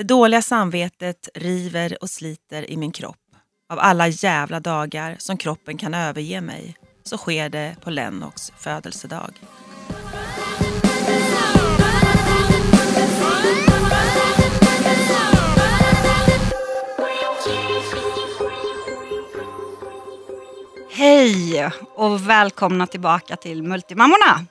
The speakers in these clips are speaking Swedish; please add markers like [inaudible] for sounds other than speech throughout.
Det dåliga samvetet river och sliter i min kropp. Av alla jävla dagar som kroppen kan överge mig så sker det på Lennox födelsedag. Hej och välkomna tillbaka till Multimammorna.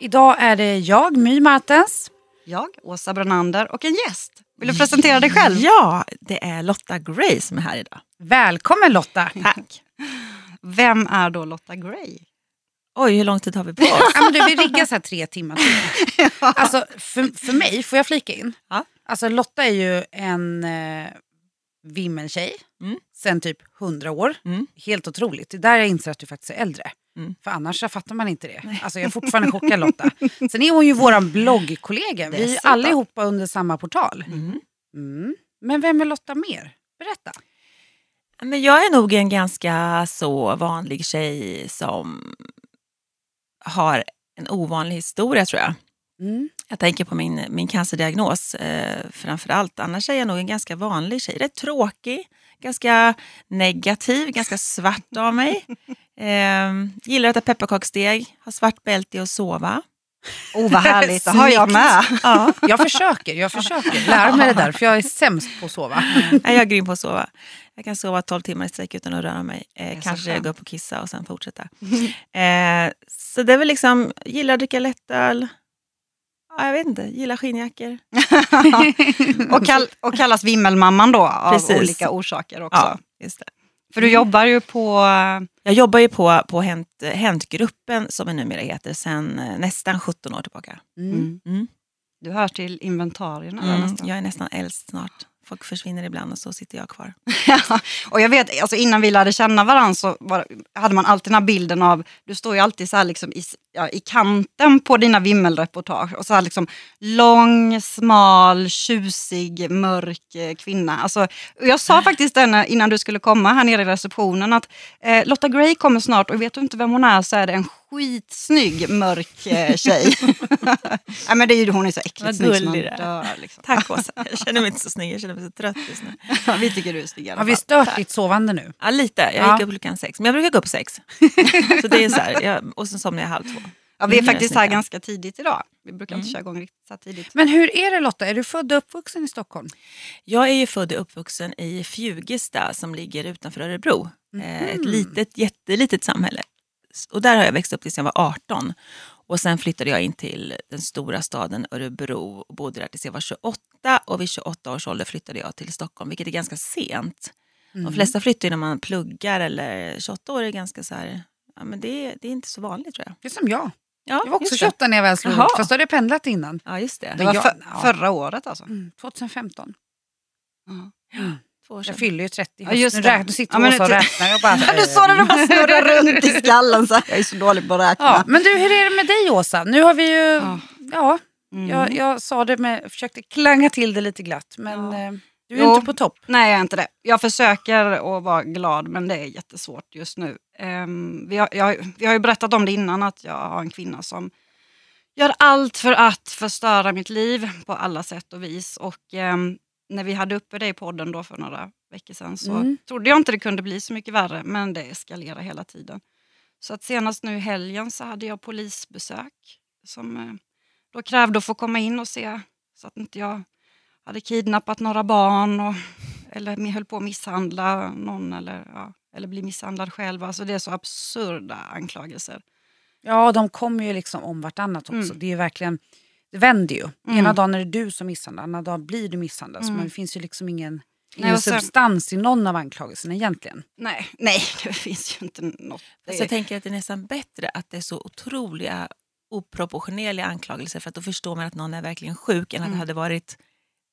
Idag är det jag, My Martens. Jag, Åsa Brunnander och en gäst. Vill du presentera dig själv? Ja, det är Lotta Gray som är här idag. Välkommen Lotta! Tack. Vem är då Lotta Gray? Oj, hur lång tid har vi på oss? Ja, men du, vi riggar så här tre timmar till. [laughs] Alltså, för, för mig, får jag flika in? Ja. Alltså, Lotta är ju en eh, vimmeltjej Mm. sen typ 100 år. Mm. Helt otroligt. Det är där jag inser att du faktiskt är äldre. Mm. För annars så fattar man inte det. Alltså, jag är fortfarande chockad Lotta. [laughs] Sen är hon ju vår bloggkollega. Vi är allihopa under samma portal. Mm. Mm. Men vem är Lotta mer? Berätta. Men jag är nog en ganska så vanlig tjej som har en ovanlig historia tror jag. Mm. Jag tänker på min, min cancerdiagnos eh, framför allt. Annars är jag nog en ganska vanlig tjej. Rätt tråkig, ganska negativ, ganska svart av mig. [laughs] Eh, gillar att äta pepparkaksdeg, har svart bälte i att sova. Oh vad härligt, det har jag med. [laughs] Ja, Jag försöker, jag försöker lära mig det där för jag är sämst på att sova. [laughs] jag är grym på att sova. Jag kan sova 12 timmar i sträck utan att röra mig. Eh, kanske gå upp och kissa och sen fortsätta. Eh, så det är väl liksom, gillar att dricka lättöl. Ja, jag vet inte, gillar skinnjackor. [laughs] och, kall, och kallas Vimmelmamman då av Precis. olika orsaker också. Ja, just det. För du jobbar ju på... Jag jobbar ju på, på Hänt, Häntgruppen som det numera heter sedan eh, nästan 17 år tillbaka. Mm. Mm. Du hör till inventarierna Mm. nästan. Jag är nästan äldst snart. Folk försvinner ibland och så sitter jag kvar. [laughs] Ja, och jag vet, alltså innan vi lärde känna varandra så var, hade man alltid den här bilden av, du står ju alltid så här liksom i, ja, i kanten på dina vimmelreportage och så här liksom lång, smal, tjusig, mörk eh, kvinna. Alltså, jag sa faktiskt eh, innan du skulle komma här nere i receptionen att eh, Lotta Gray kommer snart och vet du inte vem hon är så är det en skitsnygg mörk eh, tjej. [laughs] [laughs] ja, men det är ju, hon är så Vad äckligt snygg som man dör. Liksom. Tack Åsa. [laughs] Jag känner mig inte så snygg, jag känner mig så trött just nu. vi tycker du är snygg Har vi stört ditt sovande nu? Ja, lite. Jag Ja. gick upp klockan sex. Men jag brukar gå upp sex. Så det är så här, jag, och sen somnar jag halv två. Ja, vi är Mm, faktiskt här ganska tidigt idag. Vi brukar inte Mm. köra igång riktigt så tidigt. Men hur är det Lotta? Är du född och uppvuxen i Stockholm? Jag är ju född och uppvuxen i Fjugesta som ligger utanför Örebro. Eh, Ett litet, jättelitet samhälle. Och där har jag växt upp tills jag var 18. Och sen flyttade jag in till den stora staden Örebro och bodde där tills jag var 28. Och vid 28 års ålder flyttade jag till Stockholm, vilket är ganska sent. De flesta flyttar ju när man pluggar eller 28 år är ganska så här, ja men det, är- det är inte så vanligt tror jag. Det är som jag. Ja, Jag var också just det. 28 när jag väl slog upp, fast då hade jag pendlat innan. Ja, just det. Det var jag- för, ja. förra året alltså. Mm, 2015. Två år sedan. Jag fyller ju 30 i Ja, just nu, räknar, nu sitter Ja, Åsa och räknar. Jag bara, [laughs] du sa det, det bara snurrar runt i skallen. Så jag är så dålig på att räkna. ja, men du, hur är det med dig Åsa? Nu har vi ju... Ja. Ja, Mm. jag, jag sa det med, försökte klanga till det lite glatt. Men Ja. Du är Jo. inte på topp. Nej, jag är inte det. Jag försöker att vara glad, men det är jättesvårt just nu. Ehm, vi, har, jag, vi har ju berättat om det innan, att jag har en kvinna som gör allt för att förstöra mitt liv på alla sätt och vis. Och ehm, när vi hade uppe det i podden då för några veckor sedan så Mm. trodde jag inte det kunde bli så mycket värre, men det eskalerar hela tiden. Så att senast nu i helgen så hade jag polisbesök som eh, då krävde att få komma in och se så att inte jag hade kidnappat några barn och, eller höll på att misshandla någon eller, ja, eller bli misshandlad själv. Alltså det är så absurda anklagelser. Ja, de kommer ju liksom om vartannat också. Mm. Det är ju verkligen... Det vänder ju. Mm. Ena dagen är det du som misshandlar, andra dagen blir du misshandlad. Så Mm. man, det finns ju liksom ingen, Nej, ingen och sen- substans i någon av anklagelserna egentligen. Nej, nej, [laughs] det finns ju inte något. Är, jag tänker att det är nästan bättre att det är så otroliga oproportionerliga anklagelser för att då förstår man att någon är verkligen sjuk än att det Mm. hade varit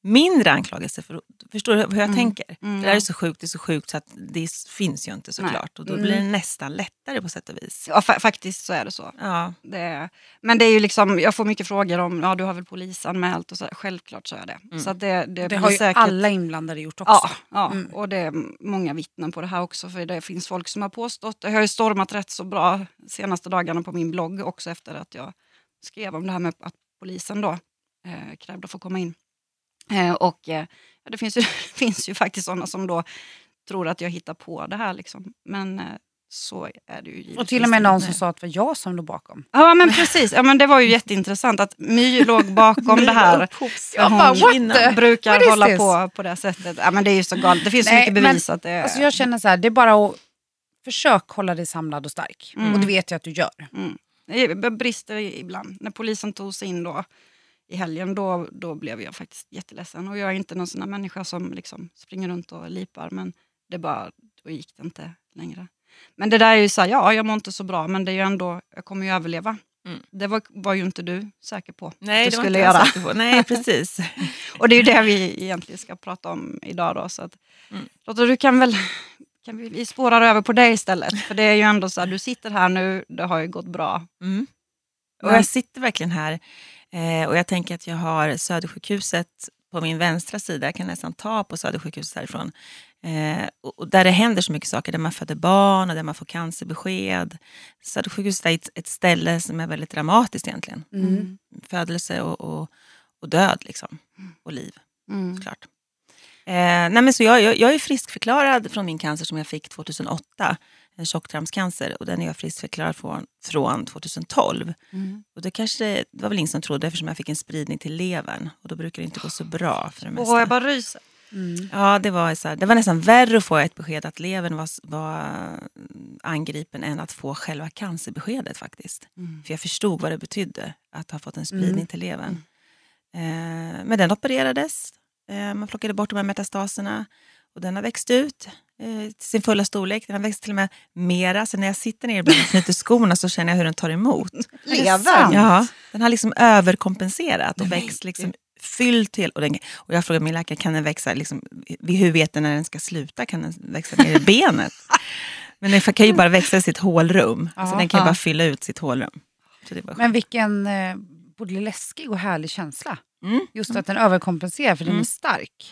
mindre anklagelser. För, förstår du hur jag Mm. tänker? Mm, Det där är så sjukt, det är så sjukt så att det finns ju inte såklart. Och då Mm. blir det nästan lättare på sätt och vis. ja, fa- faktiskt så är det så. Ja, Det är, men det är ju liksom, jag får mycket frågor om, ja du har väl polisanmält och så. Självklart så är det. Mm. Så att det, det, Det har ju säkert, alla inblandade gjort också. Ja, ja Mm. och det är många vittnen på det här också. För det finns folk som har påstått, jag har ju stormat rätt så bra senaste dagarna på min blogg också efter att jag skrev om det här med att polisen då eh, krävde att få komma in. Eh, och eh, ja, det finns ju, [laughs] finns ju faktiskt sådana som då tror att jag hittar på det här. Liksom. Men eh, så är det ju Och till och med någon som sa att det var jag som låg bakom. Ja men precis, ja, men det var ju jätteintressant att My låg bakom [laughs] det här. Jag Hon bara, kvinnan the? brukar hålla this? på på det sättet. Ja, men det är ju så galet, det finns så Nej, mycket bevis men, att det Alltså jag känner så här, det är bara att försöka hålla dig samlad och stark. Mm. Och det vet jag att du gör. Det brister ibland. När polisen tog sig in då i helgen, då, då blev jag faktiskt jätteledsen. Och jag är inte någon sån människa som liksom springer runt och lipar, men det bara, då gick det inte längre. Men det där är ju så här, ja jag mår inte så bra, men det är ju ändå, jag kommer ju överleva. Mm. Det var, var ju inte du säker på Nej, att du skulle göra. Nej, [laughs] precis. Och det är ju det vi egentligen ska prata om idag. Då, så att, Mm. Lotta, du kan väl, kan vi, vi spårar över på dig istället. För det är ju ändå så här, du sitter här nu, det har ju gått bra. Mm. Och jag sitter verkligen här eh, och jag tänker att jag har Södersjukhuset på min vänstra sida. Jag kan nästan ta på Södersjukhuset härifrån. Eh, och, där det händer så mycket saker, där man föder barn och där man får cancerbesked. Södersjukhuset är ett, ett ställe som är väldigt dramatiskt egentligen. Mm. Födelse och, och, och död liksom. Och liv, Mm. såklart. Eh, nej men så jag, jag, jag är friskförklarad från min cancer som jag fick 2008. Tjocktarmscancer och den är jag friskförklarad från, från 2012. Mm. Och det, kanske, det var väl ingen som trodde eftersom jag fick en spridning till levern. Och då brukar det inte gå så bra för det mesta. Åh, jag bara ryser. Mm. Ja, det var, så här, det var nästan värre att få ett besked att levern var, var angripen än att få själva cancerbeskedet faktiskt. Mm. För jag förstod vad det betydde att ha fått en spridning Mm. till levern. Eh, men den opererades. Eh, man plockade bort de här metastaserna. Och den har växt ut till sin fulla storlek. Den har växt till och med mera. Så när jag sitter ner ibland och knyter skorna så känner jag hur den tar emot. [laughs] Levern? Ja, den har liksom överkompenserat och växt liksom fyllt till. Och, den, och jag frågade min läkare, kan den växa, liksom, hur vet den när den ska sluta? Kan den växa ner i [laughs] benet? Men den kan ju bara växa i sitt hålrum. Ja. så den kan ju bara fylla ut sitt hålrum. Så det var Men vilken eh, både läskig och härlig känsla. Mm. Just att den överkompenserar för den Mm. är stark.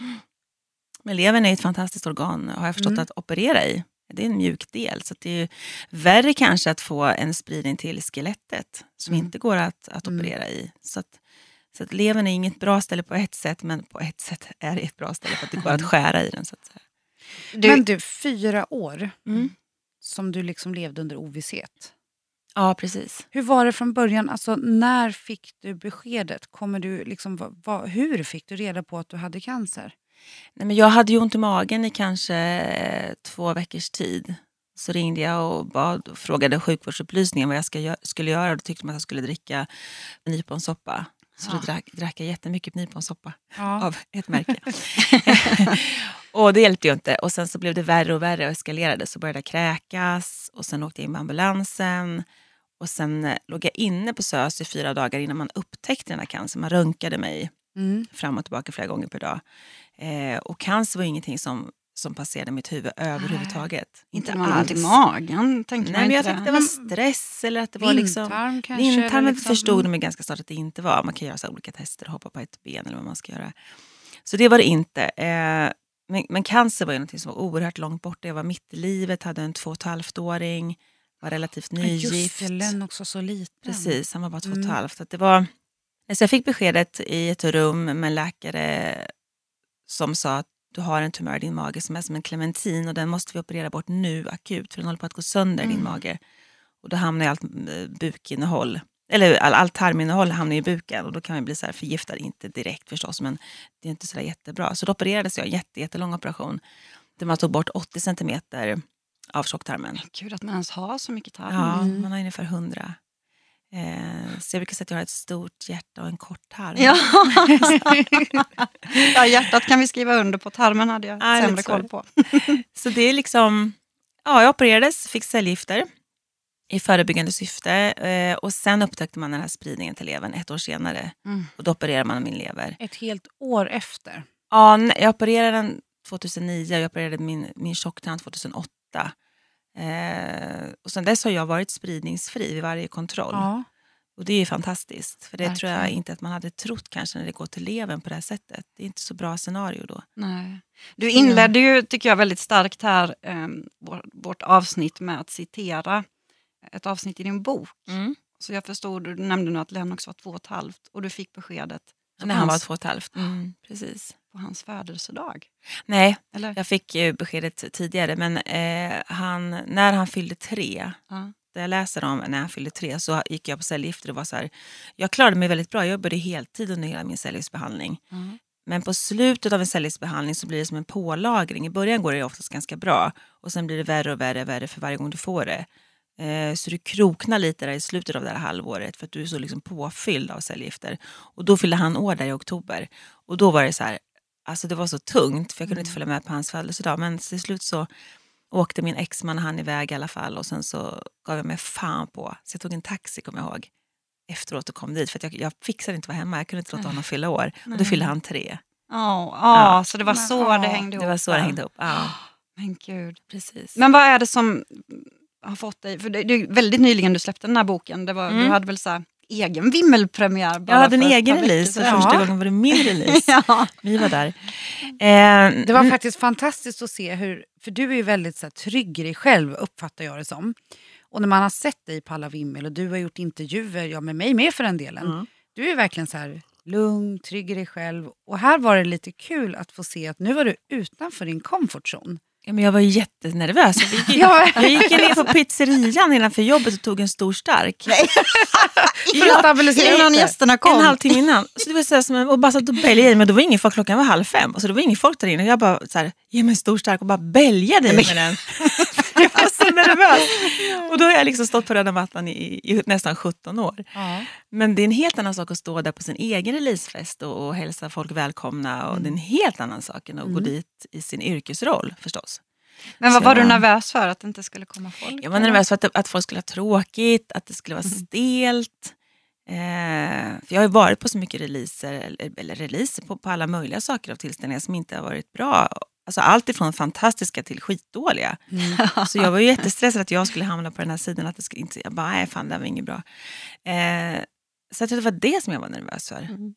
Men levern är ett fantastiskt organ, har jag förstått, Mm. att operera i. Det är en mjuk del, så det är värre kanske att få en spridning till skelettet som Mm. inte går att, att Mm. operera i. Så att, så att levern är inget bra ställe på ett sätt, men på ett sätt är det ett bra ställe för att det går att skära i den. Så att säga. Du, Men du, fyra år Mm. som du liksom levde under ovisshet. Ja, precis. Hur var det från början? Alltså, när fick du beskedet? Kommer du liksom, va, va, hur fick du reda på att du hade cancer? Nej, men jag hade ju ont i magen i kanske eh, två veckors tid. Så ringde jag och bad och frågade sjukvårdsupplysningen vad jag ska, skulle göra. Då tyckte de att jag skulle dricka nyponsoppa. Så då Ja. drack, drack jag jättemycket nyponsoppa. Ja. [laughs] av ett märke. [laughs] [laughs] och det hjälpte ju inte. Och sen så blev det värre och värre och eskalerade. Så började jag kräkas och sen åkte jag in med ambulansen. Och sen eh, låg jag inne på SÖS i fyra dagar innan man upptäckte den här cancern. Man röntgade mig Mm. fram och tillbaka flera gånger per dag. Eh, och cancer var ingenting som, som passerade mitt huvud överhuvudtaget. inte Inte har ont i alls. magen, tänkte Nej, men jag tänkte det var stress eller att det var liksom... Kanske? Blindtarmen eller liksom- förstod de ganska snart att det inte var. Man kan göra så olika tester, hoppa på ett ben eller vad man ska göra. Så det var det inte. Eh, men, men cancer var ju något som var oerhört långt borta. Jag var mitt i livet, hade en två och ett halvt åring, var relativt nygift. Just det, Len också så liten. Precis, han var bara två och ett Mm. halvt. Att det var, så jag fick beskedet i ett rum med en läkare som sa att du har en tumör i din mage som är som en clementin och den måste vi operera bort nu akut för den håller på att gå sönder i din Mm. mage. Och då hamnar allt eh, bukinnehåll, eller all, allt tarminnehåll hamnar i buken och då kan man bli så här förgiftad, inte direkt förstås men det är inte så jättebra. Så då opererades jag, en jätte, jättelång operation där man tog bort 80 centimeter av tjocktarmen. Gud att man ens har så mycket tarm. Ja, Mm. man har ungefär 100. Eh, så jag brukar säga att jag har ett stort hjärta och en kort tarm. Ja. [laughs] ja, hjärtat kan vi skriva under på, tarmen hade jag Ja, lite sämre koll på. [laughs] Så det är liksom, ja jag opererades, fick cellgifter i förebyggande syfte eh, och sen upptäckte man den här spridningen till levern ett år senare Mm. och då opererade man min lever. Ett helt år efter. Ja, nej, jag opererade den 2009 och jag opererade min, min tjocktarm 2008. Eh, och sen dess har jag varit spridningsfri vid varje kontroll. Ja. Och det är fantastiskt. För det tror jag Verkligen. inte att man hade trott kanske när det går till levern på det här sättet. Det är inte så bra scenario då. Nej. Du inledde ju, tycker jag, väldigt starkt här eh, vår, vårt avsnitt med att citera ett avsnitt i din bok. Så jag förstod, du nämnde nu att Lennox var två och ett halvt och du fick beskedet När han var två och ett halvt. Mm, precis. På hans födelsedag? Nej, Eller? jag fick ju beskedet tidigare men eh, han, när han fyllde tre, Ja. där jag läser om när han fyllde tre så gick jag på cellgifter och var så här, jag klarade mig väldigt bra, jag jobbade heltid under hela min cellgiftsbehandling. Ja. Men på slutet av en cellgiftsbehandling så blir det som en pålagring. I början går det oftast ganska bra och sen blir det värre och värre, värre för varje gång du får det. Eh, så du kroknar lite där i slutet av det här halvåret för att du är så liksom påfylld av cellgifter. Och då fyllde han år där i oktober. Och då var det så här, alltså det var så tungt för jag kunde inte följa med på hans födelsedag. Men till slut så åkte min exman och han iväg i alla fall och sen så gav jag mig fan på. Så jag tog en taxi kommer jag ihåg efteråt och kom dit för jag, jag fixade inte att vara hemma. Jag kunde inte låta honom fylla år. Och då fyllde han tre. Ja, ja, Ja. så det var Men, så ja, det hängde ihop. Det var så det hängde ihop. Ja, [gasps] Men gud. precis. Men vad är det som har fått dig, för det, det är väldigt nyligen du släppte den här boken, det var, du Mm. hade väl så här, egen vimmelpremiär? bara jag hade en egen release och första Ja. gången var det min release. [laughs] ja. Vi var där. Eh, Det var faktiskt fantastiskt att se hur, för du är ju väldigt så här, trygg i dig själv uppfattar jag det som. Och när man har sett dig på alla vimmel och du har gjort intervjuer, ja med mig med för den delen. Mm. Du är verkligen så här lugn, trygg i dig själv. Och här var det lite kul att få se att nu var du utanför din comfort zone. Ja, men jag var jättenervös. Jag gick, [laughs] Ja. jag gick ner på pizzerian innanför jobbet och tog en stor stark. [laughs] För att stabilisera Innan gästerna kom. En halvtimme innan. Så det var så här, som och bara satt och bälgade i men då var ingen folk, klockan var halv fem. Och så det var ingen folk där inne. Jag bara så här, ge mig en stor stark och bara bälgade i med den. [laughs] [laughs] jag var så nervös. Och då har jag liksom stått på röda mattan i, i nästan 17 år. Ja. Men det är en helt annan sak att stå där på sin egen releasefest och, och hälsa folk välkomna. Och Det är en helt annan sak än att gå dit i sin yrkesroll förstås. Men vad var du nervös för? Att det inte skulle komma folk? Jag var eller? nervös för att, att folk skulle ha tråkigt, att det skulle vara stelt. Eh, för jag har ju varit på så mycket releaser, eller, eller releaser på, på alla möjliga saker av tillställningar som inte har varit bra. Alltså allt ifrån fantastiska till skitdåliga. [laughs] Så jag var ju jättestressad att jag skulle hamna på den här sidan. Att det skulle inte, jag bara, nej fan det här var inget bra. Eh, så att det var det som jag var nervös för. Det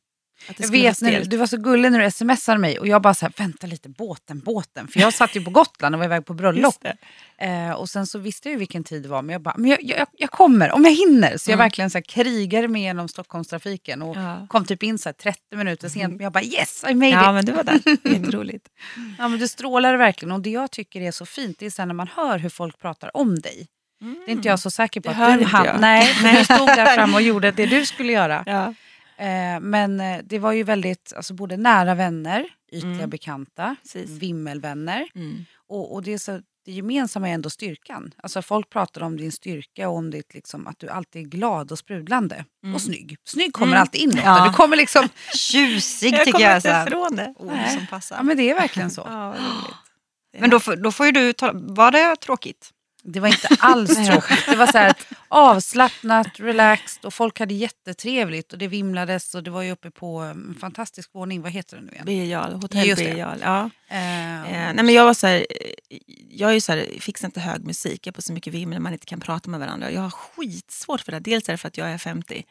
Jag vet, när, du var så gullig när du smsade mig och jag bara så här, vänta lite, båten, båten. För jag satt ju på Gotland och var iväg på [laughs] bröllop. Eh, och sen så visste jag ju vilken tid det var, men jag bara, men jag, jag, jag kommer om jag hinner. Så jag Mm. verkligen så här, krigade mig genom Stockholmstrafiken och Ja. kom typ in så här 30 minuter sent. Men jag bara yes, I made ja it. men du var där, [laughs] jätteroligt. Ja, men du strålar verkligen och det jag tycker är så fint det är här, när man hör hur folk pratar om dig. Det är inte jag så säker på Det att du hann. Nej, men du stod där [laughs] framme och gjorde det du skulle göra. Ja. Eh, men eh, det var ju väldigt, alltså både nära vänner, ytliga Mm. bekanta, Precis. vimmelvänner. Mm. Och, och det, är så, det gemensamma är ändå styrkan. Alltså folk pratar om din styrka och om ditt, liksom, att du alltid är glad och sprudlande. Och snygg. Snygg kommer Mm. alltid in. Ja. Du kommer liksom... [laughs] Tjusig Jag tycker kommer jag. inte Så här, ifrån det. ord som passar. Ja men det är verkligen så. [laughs] Ja. [gasps] Men då, får- då får ju du ta, var det tråkigt? Det var inte alls [laughs] tråkigt. Det var så här avslappnat, relaxed och folk hade jättetrevligt och det vimlades och det var ju uppe på en fantastisk våning. Vad heter det nu igen? Jarl, hotell Jarl. Ja. Eh, nej men jag var så här, eh, jag är ju så här, fixar inte hög musik, jag är på så mycket vimmel man inte kan prata med varandra. Jag har skitsvårt för det. Dels är det för att jag är 50.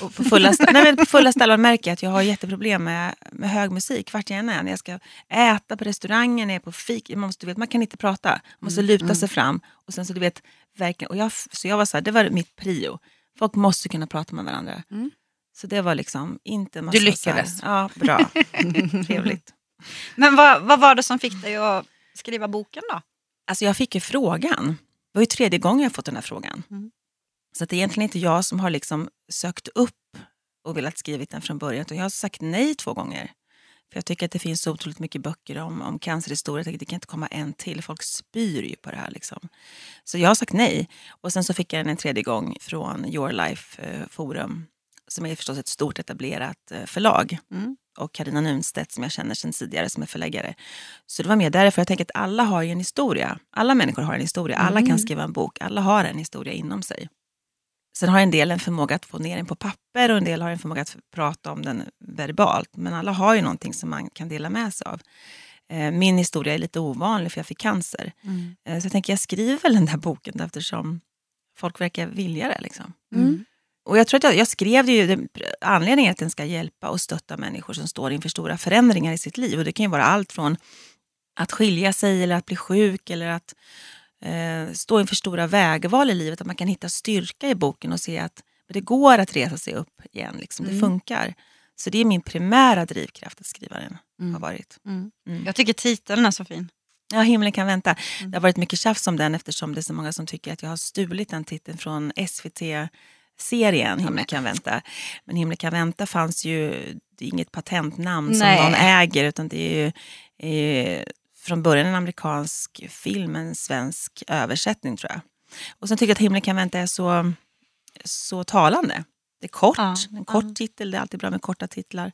Och på fulla, [laughs] nej men på fulla ställen märker jag att jag har jätteproblem med, med hög musik vart jag än är. När jag ska äta på restaurangen, när jag är på fik, man, måste, du vet, man kan inte prata. Man måste luta sig fram. Och sen så du vet, verkligen, och jag, så jag var så här, det var mitt prio. Folk måste kunna prata med varandra. Mm. Så det var liksom inte massa Du lyckades. Så här, ja, bra. [laughs] Trevligt. Men vad, vad var det som fick dig att skriva boken då? Alltså jag fick ju frågan. Det var ju tredje gången jag fått den här frågan. Mm. Så det är egentligen inte jag som har liksom sökt upp och velat skriva den från början. Utan jag har sagt nej två gånger. För Jag tycker att det finns så otroligt mycket böcker om, om cancerhistoria. Det kan inte komma en till. Folk spyr ju på det här. Liksom. Så jag har sagt nej. Och sen så fick jag den en tredje gång från Your Life eh, Forum. Som är förstås ett stort etablerat eh, förlag Mm. och Karina Nunstedt som jag känner sedan tidigare som är förläggare. Så det var mer därför jag tänker att alla har ju en historia. Alla människor har en historia. Alla Mm. kan skriva en bok. Alla har en historia inom sig. Sen har en del en förmåga att få ner den på papper och en del har en förmåga att prata om den verbalt. Men alla har ju någonting som man kan dela med sig av. Eh, Min historia är lite ovanlig för jag fick cancer. Eh, Så jag tänker jag skriver väl den där boken eftersom folk verkar vilja det. Liksom. Mm. Och jag tror att jag, jag skrev det ju, det, anledningen är att den ska hjälpa och stötta människor som står inför stora förändringar i sitt liv. Och det kan ju vara allt från att skilja sig eller att bli sjuk eller att eh, stå inför stora vägval i livet. Att man kan hitta styrka i boken och se att det går att resa sig upp igen. Liksom. Det Mm. funkar. Så det är min primära drivkraft att skriva den. Mm. Har varit. Mm. Mm. Jag tycker titeln är så fin. Ja, Himlen kan vänta. Mm. Det har varit mycket tjafs om den eftersom det är så många som tycker att jag har stulit den titeln från SVT-serien Himlen kan vänta. Men Himlen kan vänta fanns ju, det är inget patentnamn Nej. som någon äger utan det är ju eh, från början en amerikansk film, en svensk översättning tror jag. Och sen tycker jag att Himlen kan vänta är så, så talande. Det är kort, Ja, en kort ja. titel, det är alltid bra med korta titlar.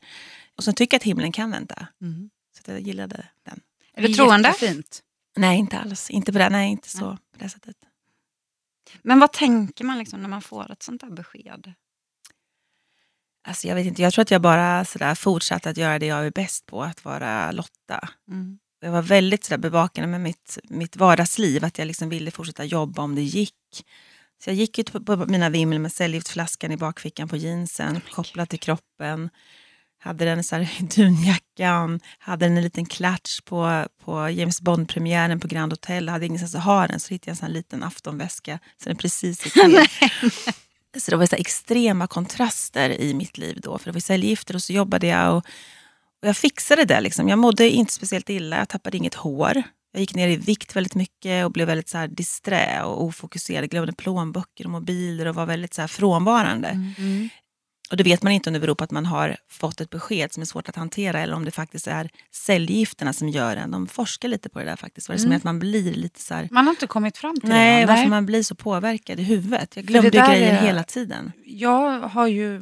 Och sen tycker jag att Himlen kan vänta. Mm. Så jag gillade den. Är du troende? Jättefint. Nej, inte alls. Inte på det, nej, inte så på det sättet. Men vad tänker man liksom när man får ett sånt där besked? Alltså, jag, vet inte, jag tror att jag bara sådär fortsatte att göra det jag är bäst på, att vara Lotta. Mm. Jag var väldigt sådär bevakande med mitt, mitt vardagsliv, att jag liksom ville fortsätta jobba om det gick. Så jag gick ut på, på mina vimmel med cellgiftsflaskan i bakfickan på jeansen, kopplad till kroppen. Hade den så här [laughs] dunjackan, hade den en liten klatsch på, på James Bond-premiären på Grand Hotel. Hade ingenstans att ha den, så hittade jag en sån liten aftonväska. Så den precis gick [laughs] ner. Så det var så extrema kontraster i mitt liv då. För det var cellgifter och så jobbade jag och, och jag fixade det. Liksom. Jag mådde inte speciellt illa, jag tappade inget hår. Jag gick ner i vikt väldigt mycket och blev väldigt så här disträ och ofokuserad. Glömde plånböcker och mobiler och var väldigt så här frånvarande. Mm. mm. Och då vet man inte om det beror på att man har fått ett besked som är svårt att hantera eller om det faktiskt är cellgifterna som gör en. De forskar lite på det där faktiskt. Vad det som Mm. är att man blir lite så här... Man har inte kommit fram till Nej, det. va? varför man blir så påverkad i huvudet. Jag det glömde där grejer är- hela tiden. Jag har ju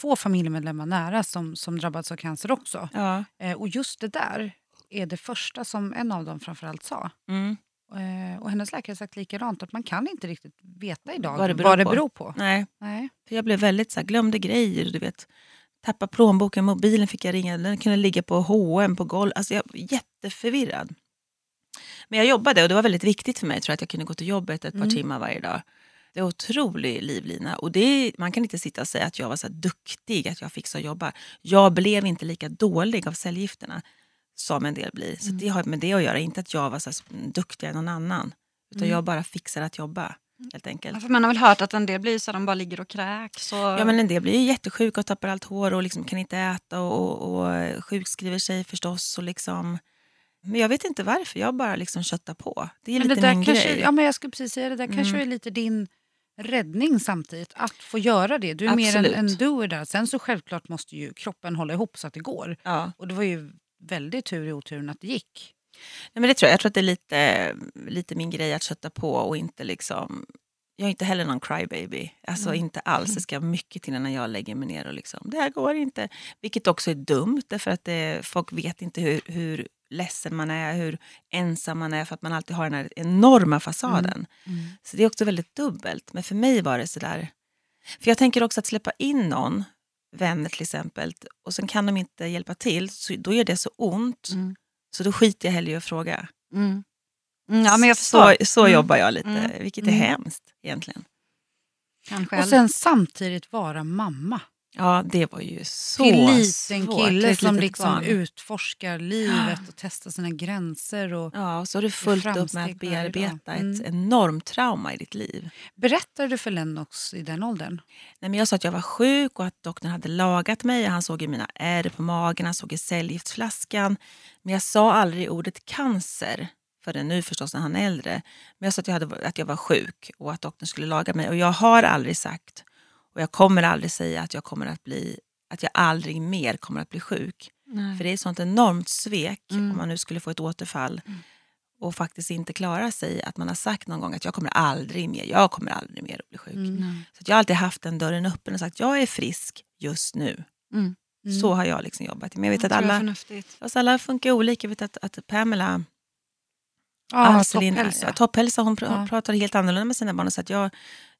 två familjemedlemmar nära som, som drabbats av cancer också. Ja. Eh, och just det där är det första som en av dem framförallt sa. Mm. Eh, och hennes läkare har sagt likadant, att man kan inte riktigt veta idag Vad det beror på. beror på. Nej, Nej. för jag blev väldigt så här, glömde grejer. Du vet, tappa plånboken, mobilen fick jag ringa. Den kunde ligga på H&M på golv. Alltså jag var jätteförvirrad. Men jag jobbade och det var väldigt viktigt för mig tror jag, att jag kunde gå till jobbet ett par Mm. timmar varje dag. Det är otrolig livlina. Och det man kan inte sitta och säga att jag var så duktig, att jag fick så jobba. Jag blev inte lika dålig av cellgifterna som en del blir. Så det har med det att göra, inte att jag var så duktigare än någon annan. Utan jag bara fixar att jobba, helt enkelt. Ja, för man har väl hört att en del blir så att de bara ligger och kräks. Och... Ja men en del blir ju jättesjuka och tappar allt hår och liksom kan inte äta och, och, och sjukskriver sig förstås. Och liksom. Men jag vet inte varför, jag bara liksom köttar på. Det är Men det lite där min kanske, grej. ja, men jag skulle precis säga det där kanske Mm. är lite din räddning samtidigt. Att få göra det. Du är mer Absolut. en, en doer där. Sen så självklart måste ju kroppen hålla ihop så att det går. Ja. Och det var ju väldigt tur i oturen att det gick. Nej, men det tror jag. jag tror att det är lite, lite min grej att kötta på och inte liksom... Jag är inte heller någon crybaby. Alltså Mm. inte alls. Det ska mycket till innan jag lägger mig ner och liksom, det här går inte. Vilket också är dumt därför att det, folk vet inte hur, hur ledsen man är, hur ensam man är för att man alltid har den här enorma fasaden. Så det är också väldigt dubbelt. Men för mig var det sådär... För jag tänker också att släppa in någon, vänner till exempel, och sen kan de inte hjälpa till, så då gör det så ont. Mm. Så då skiter jag hellre i att fråga. Mm. Mm, ja, men jag förstår. Så, så Mm. jobbar jag lite, Mm. vilket är Mm. hemskt egentligen. Kanske Och sen samtidigt vara mamma. Ja, det var ju så till liten svårt. kille ett som liksom barn. utforskar livet och testar sina gränser. Och Ja, och så har du fullt upp med att bearbeta ett Mm. enormt trauma i ditt liv. Berättade du för Lennox i den åldern? Nej, men jag sa att jag var sjuk och att doktorn hade lagat mig. Han såg ju mina ärr på magen, han såg ju cellgiftsflaskan. Men jag sa aldrig ordet cancer förrän nu förstås när han är äldre. Men jag sa att jag, hade, att jag var sjuk och att doktorn skulle laga mig. Och jag har aldrig sagt och jag kommer aldrig säga att jag kommer att bli att jag aldrig mer kommer att bli sjuk. Nej. För det är ett sånt enormt svek Mm. om man nu skulle få ett återfall och faktiskt inte klara sig. Att man har sagt någon gång att jag kommer aldrig mer, jag kommer aldrig mer att bli sjuk. Nej. Så att jag har alltid haft den dörren öppen och sagt jag är frisk just nu. Mm. Så har jag liksom jobbat. Men jag vet Jag att alla, alltså alla funkar olika. Jag vet att, att Pamela Ja, Alselin- topphälsa. ja, topphälsa hon pr- Ja. pratar helt annorlunda med sina barn och säger att jag,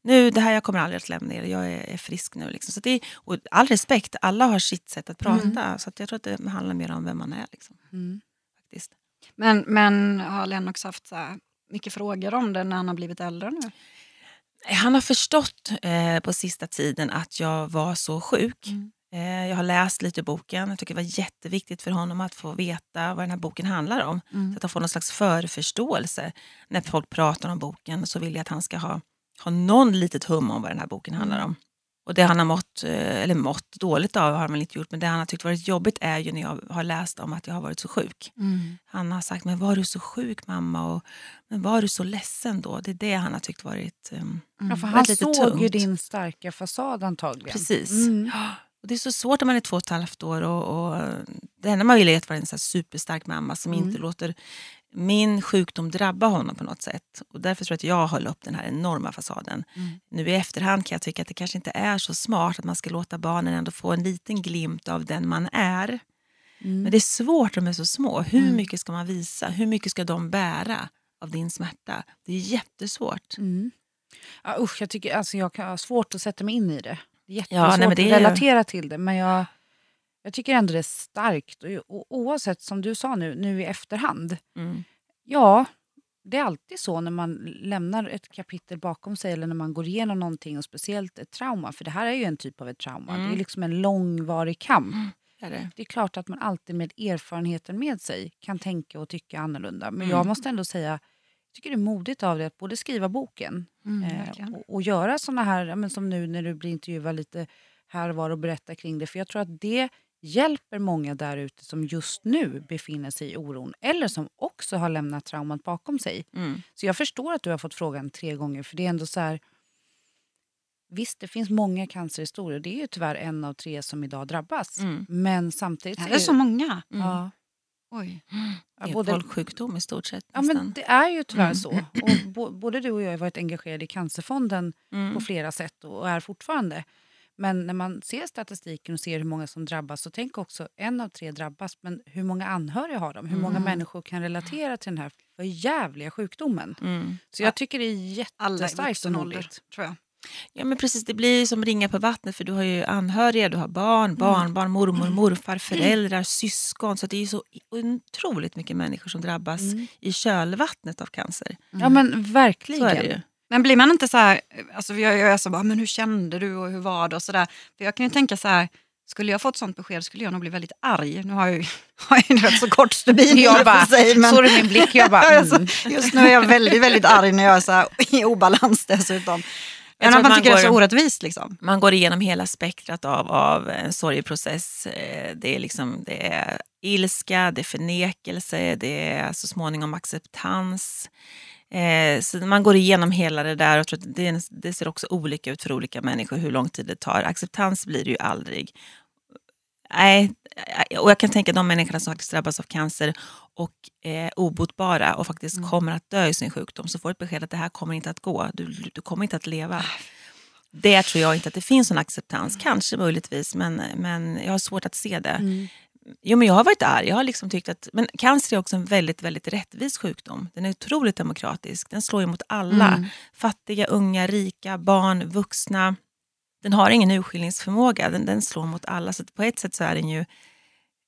nu, det här jag kommer aldrig att lämna er, jag är, är frisk nu. Liksom. Så det är, och all respekt, alla har sitt sätt att prata. Så att jag tror att det handlar mer om vem man är. Liksom, Mm. faktiskt. Men, men har Lennox haft så här mycket frågor om det när han har blivit äldre nu? Han har förstått eh, på sista tiden att jag var så sjuk. Mm. Eh, jag har läst lite ur boken. Jag tycker det var jätteviktigt för honom att få veta vad den här boken handlar om. Mm. Så att han får någon slags förförståelse. När folk pratar om boken så vill jag att han ska ha, ha någon litet hum om vad den här boken handlar om. Och det han har mått eh, eller mått dåligt av har han väl inte gjort, men det han har tyckt varit jobbigt är ju när jag har läst om att jag har varit så sjuk. Mm. Han har sagt, men var du så sjuk mamma? Och, men var du så ledsen då? Det är det han har tyckt varit um, Ja, för varit han lite såg ju din starka fasad antagligen. Precis. Mm. Och det är så svårt när man är två och ett halvt år. Och, och det enda man vill är att vara en så superstark mamma som Mm. inte låter min sjukdom drabba honom på något sätt. Och därför tror jag att jag höll upp den här enorma fasaden. Mm. Nu i efterhand kan jag tycka att det kanske inte är så smart att man ska låta barnen ändå få en liten glimt av den man är. Mm. Men det är svårt de är så små. Hur mycket ska man visa? Hur mycket ska de bära av din smärta? Det är jättesvårt. Mm. Ja, usch, jag, tycker, alltså, jag kan ha svårt att sätta mig in i det. Det är jättesvårt Ja, nej, det att är- relatera till det. Men jag, jag tycker ändå det är starkt. Och, oavsett, som du sa nu, nu i efterhand. Mm. Ja, det är alltid så när man lämnar ett kapitel bakom sig eller när man går igenom någonting och speciellt ett trauma. För det här är ju en typ av ett trauma. Mm. Det är liksom en långvarig kamp. Det är det. Det är klart att man alltid med erfarenheten med sig kan tänka och tycka annorlunda. Men Mm. jag måste ändå säga, jag tycker det är modigt av dig att både skriva boken Mm, eh, och, och göra såna här, men som nu när du blir intervjuad lite här och var och berätta kring det. För jag tror att det hjälper många där ute som just nu befinner sig i oron eller som också har lämnat traumat bakom sig. Mm. Så jag förstår att du har fått frågan tre gånger för det är ändå så här Visst, det finns många cancerhistorier. Det är ju tyvärr en av tre som idag drabbas. Mm. Men samtidigt... Är är det ju- så många? Mm. Ja. Oj. Ja, Det är både- folksjukdom i stort sett. Ja, nästan. men det är ju tyvärr Mm. så. Och bo, både du och jag har varit engagerade i Cancerfonden Mm. på flera sätt och är fortfarande. Men när man ser statistiken och ser hur många som drabbas så tänk också en av tre drabbas. Men hur många anhöriga har de? Hur många Mm. människor kan relatera till den här för jävliga sjukdomen? Mm. Så jag tycker det är jättestarkt och modigt. tror jag. Ja men precis, det blir som ringa på vattnet för du har ju anhöriga, du har barn, barnbarn, mormor, morfar, [clears throat] föräldrar, syskon. Så det är ju så otroligt mycket människor som drabbas Mm. i kölvattnet av cancer. Ja men verkligen. Men blir man inte så här, alltså jag, jag är så bara, men hur kände du och hur var det och sådär. För jag kan ju tänka så här, skulle jag fått sånt besked skulle jag nog bli väldigt arg. Nu har jag ju, [laughs] har jag ju rätt så kort stubin Jag bara, sig, men- såg du min blick? Jag bara, [laughs] Alltså, mm. Just nu är jag väldigt, väldigt arg när jag är så här, [laughs] i obalans dessutom. Jag Men tror att man tycker det är så går- orättvist liksom. Man går igenom hela spektrat av, av en sorgeprocess. Eh, Det är, liksom, det är ilska, det är förnekelse, det är så småningom acceptans. Eh, så man går igenom hela det där och tror att det, det ser också olika ut för olika människor hur lång tid det tar. Acceptans blir det ju aldrig. Nej, och jag kan tänka de människorna som faktiskt drabbas av cancer och är obotbara och faktiskt Mm. kommer att dö i sin sjukdom så får ett besked att det här kommer inte att gå, du, du kommer inte att leva. Det tror jag inte att det finns en acceptans, kanske möjligtvis, men, men jag har svårt att se det. Mm. Jo, men jag har varit arg. Jag har liksom tyckt att, men cancer är också en väldigt, väldigt rättvis sjukdom. Den är otroligt demokratisk. Den slår emot alla. Mm. Fattiga, unga, rika, barn, vuxna. Den har ingen urskiljningsförmåga. Den, den slår mot alla. Så på ett sätt så är den ju...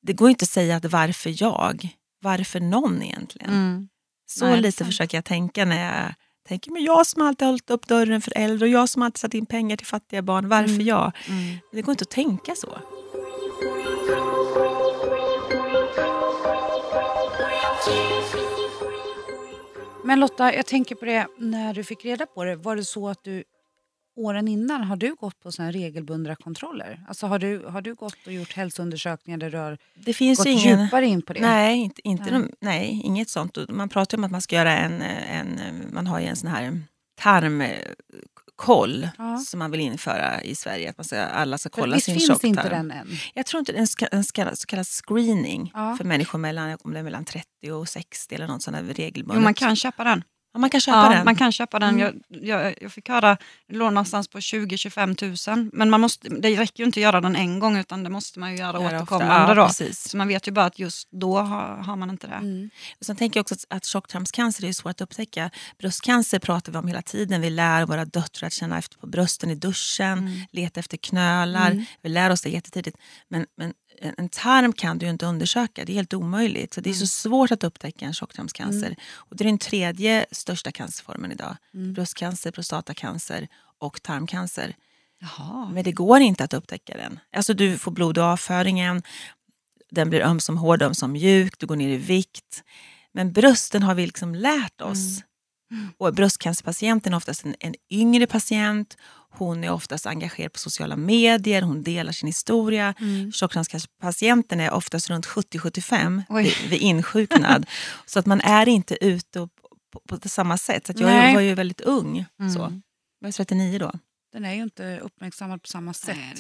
Det går inte att säga att varför jag? Varför någon egentligen? Mm. Så Nej, lite sant. försöker jag tänka när jag tänker, men jag som alltid hållit upp dörren för äldre och jag som alltid satt in pengar till fattiga barn. Varför Mm. jag? Mm. Det går inte att tänka så. Men Lotta, jag tänker på det, när du fick reda på det, var det så att du åren innan, har du gått på såna regelbundna kontroller? Alltså har du, har du gått och gjort hälsoundersökningar där du har Det finns gått ingen... djupare in på det? Nej, inte, inte Nej. De, nej, inget sånt. Man pratar om att man ska göra en, en man har ju en sån här tarmkoll Ja. som man vill införa i Sverige. Att man ska, alla ska kolla sin finns tjocktarm. inte den än? Jag tror inte en, ska, en ska, så kallad screening Ja. för människor mellan, om det mellan 30 och 60 eller något sånt där regelbundet. Jo, man kan köpa den. Ja, man kan köpa Ja, den. man kan köpa den. Mm. Jag, jag, jag fick höra, det låg någonstans på 20-25 000. Men man måste, det räcker ju inte att göra den en gång utan det måste man ju göra ofta. återkommande. Ja, precis. Så man vet ju bara att just då har, har man inte det. Mm. Och sen tänker jag också att, att tjocktarmscancer är svårt att upptäcka. Bröstcancer pratar vi om hela tiden. Vi lär våra döttrar att känna efter på brösten i duschen, Mm. leta efter knölar. Mm. Vi lär oss det jättetidigt. Men, men en, tarm kan du ju inte undersöka. Det är helt omöjligt. Så det är så svårt att upptäcka en tjocktarmscancer. Och det är den tredje största cancerformen idag. Mm. Bröstcancer, prostatacancer och tarmcancer. Jaha. Men det går inte att upptäcka den. Alltså du får blod i avföringen, den blir öm som hård, öm som mjuk, du går ner i vikt. Men brösten har vi liksom lärt oss Och bröstcancerpatienten är oftast en, en yngre patient. Hon är oftast engagerad på sociala medier, hon delar sin historia. Mm. Tjocktarmscancerpatienten är oftast runt 70-75 Oj. vid, vid insjuknad. [laughs] så att man är inte ute och, på, på, samma sätt. Så jag Nej. var ju väldigt ung. Mm. Så. Jag var 39 då. Den är ju inte uppmärksammad på samma sätt. Nej,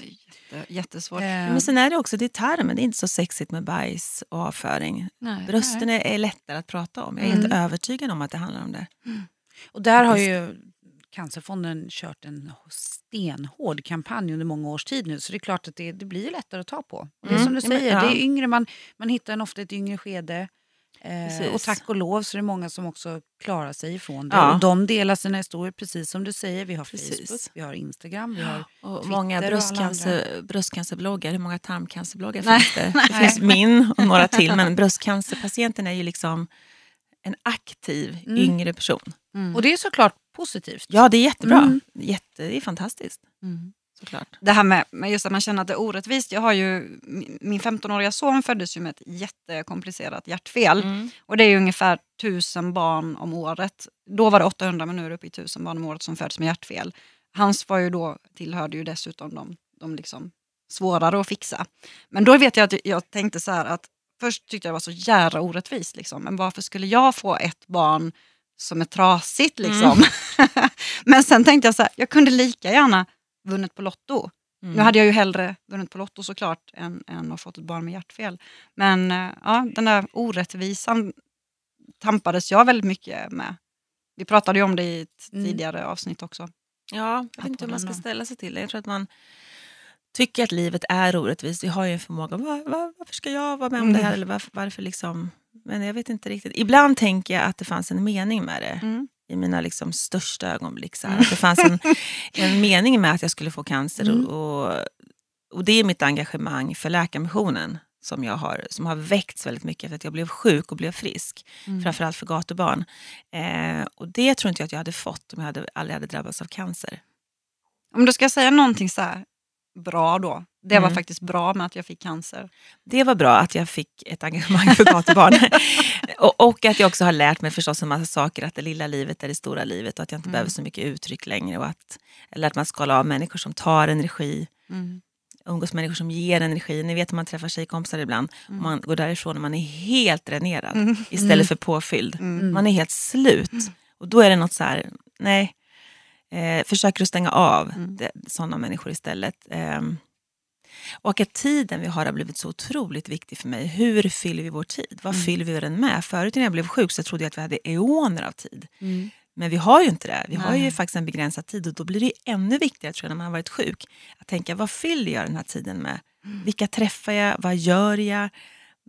det är jätte, jättesvårt. Eh, Men sen är det också, det är tarmen, det är inte så sexigt med bajs och avföring. Nej. Brösten är, är lättare att prata om. Jag är Mm. helt övertygad om att det handlar om det. Och där har ju Cancerfonden kört en stenhård kampanj under många års tid nu. Så det är klart att det, det blir lättare att ta på. Och det är Mm. som du Ja, men- säger, ja. det är yngre, man, man hittar en ofta ett yngre skede. Eh, och tack och lov så är det många som också klarar sig ifrån det. Ja. Och de delar sina historier precis som du säger. Vi har Precis. Facebook, vi har Instagram, vi har... Och Twitter många bröstcancer, bröstcancerbloggar, hur många tarmcancerbloggar Nej, finns det? [laughs] Det finns min och några till, men bröstcancerpatienten är ju liksom en aktiv Mm. yngre person. Mm. Och det är såklart positivt. Ja, det är jättebra. Mm. Jätte, det är fantastiskt, Mm. Såklart. Det här med, med just att man känner att det är orättvist. Jag har ju, min- min 15-åriga son föddes ju med ett jättekomplicerat hjärtfel. Mm. Och det är ju ungefär 1000 barn om året. Då var det 800 men nu är det uppe i 1000 barn om året som föds med hjärtfel. Hans var ju då, tillhörde ju dessutom de, de liksom svårare att fixa. Men då vet jag att jag tänkte så här att först tyckte jag det var så jävla orättvist. Liksom. Men varför skulle jag få ett barn som är trasigt liksom? [laughs] men sen tänkte jag så här, jag kunde lika gärna vunnit på Lotto. Mm. Nu hade jag ju hellre vunnit på Lotto såklart än, än att fått ett barn med hjärtfel. Men eh, ja, den där orättvisan tampades jag väldigt mycket med. Vi pratade ju om det i ett Mm. tidigare avsnitt också. Ja, jag vet inte hur man ska ställa sig till det. Jag tror att man tycker att livet är orättvist. Vi har ju en förmåga, var, var, varför ska jag vara med om det här? Mm. Eller varför, varför liksom? Men jag vet inte riktigt. Ibland tänker jag att det fanns en mening med det. Mm. I mina liksom största ögonblick. Så här. Att Det fanns en, [laughs] en mening med att jag skulle få cancer. Mm. Och, och det är mitt engagemang för Läkarmissionen som, jag har, som har väckts väldigt mycket efter att jag blev sjuk och blev frisk. Mm. Framförallt för gatubarn. Eh, och det tror inte jag att jag hade fått om jag hade, aldrig hade drabbats av cancer. Om du ska säga någonting så bra då. Det var Mm. faktiskt bra med att jag fick cancer. Det var bra att jag fick ett engagemang för gatubarn. [laughs] och, och att jag också har lärt mig förstås en massa saker. Att det lilla livet är det stora livet och att jag inte Mm. behöver så mycket uttryck längre. Och att, eller att man skala av människor som tar energi. Mm. umgås med människor som ger energi. Ni vet när man träffar tjejkompisar ibland. Och man går därifrån och man är helt dränerad Mm. istället för påfylld. Mm. Man är helt slut. Och då är det något så här, nej. Eh, försöker att stänga av Mm. sådana människor istället. Ehm, och att tiden vi har har blivit så otroligt viktig för mig. Hur fyller vi vår tid? Vad Mm. fyller vi den med? Förut när jag blev sjuk så trodde jag att vi hade eoner av tid. Mm. Men vi har ju inte det. Vi har Nej. ju faktiskt en begränsad tid och då blir det ännu viktigare tror jag, när man har varit sjuk. Att tänka, vad fyller jag den här tiden med? Mm. Vilka träffar jag? Vad gör jag?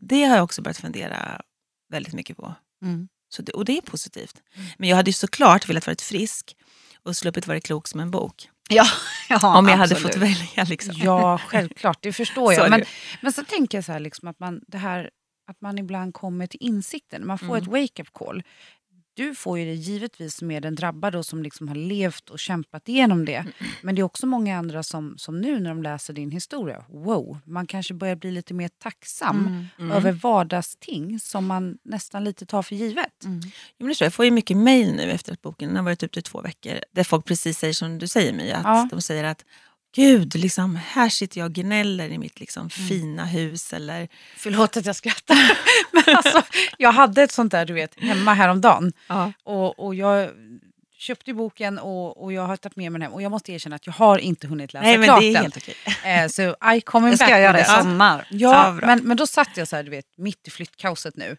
Det har jag också börjat fundera väldigt mycket på. Mm. Så det, och det är positivt. Men jag hade ju såklart velat vara frisk och sluppit vara klok som en bok. [laughs] Ja, ja, om jag hade absolut. fått välja. Liksom. Ja, självklart. Det förstår jag. Men, men så tänker jag så här, liksom, att, man, det här, att man ibland kommer till insikten. Man får Mm. ett wake-up call. Du får ju det givetvis som är den drabbade och som liksom har levt och kämpat igenom det. [clears throat] Men det är också många andra som, som nu när de läser din historia, wow, man kanske börjar bli lite mer tacksam Mm. Mm. över vardagsting som man nästan lite tar för givet. Mm. Jo, men jag. får ju mycket mejl nu efter att boken har varit ute i två veckor. Där folk precis säger som du säger My. Att Ja. De säger att Gud, liksom, här sitter jag och gnäller i mitt liksom, Mm. fina hus. Eller, Förlåt att jag skrattar. [laughs] Men alltså, jag hade ett sånt där du vet, hemma häromdagen. Och, och jag köpte boken och, och jag har tagit med mig den hem. Och jag måste erkänna att jag har inte hunnit läsa Nej, men klart det är den. okej. Eh, så I coming Det ska back jag göra with i sommar. Ja, Ja, men, men då satt jag så här, du vet, mitt i flyttkaoset nu.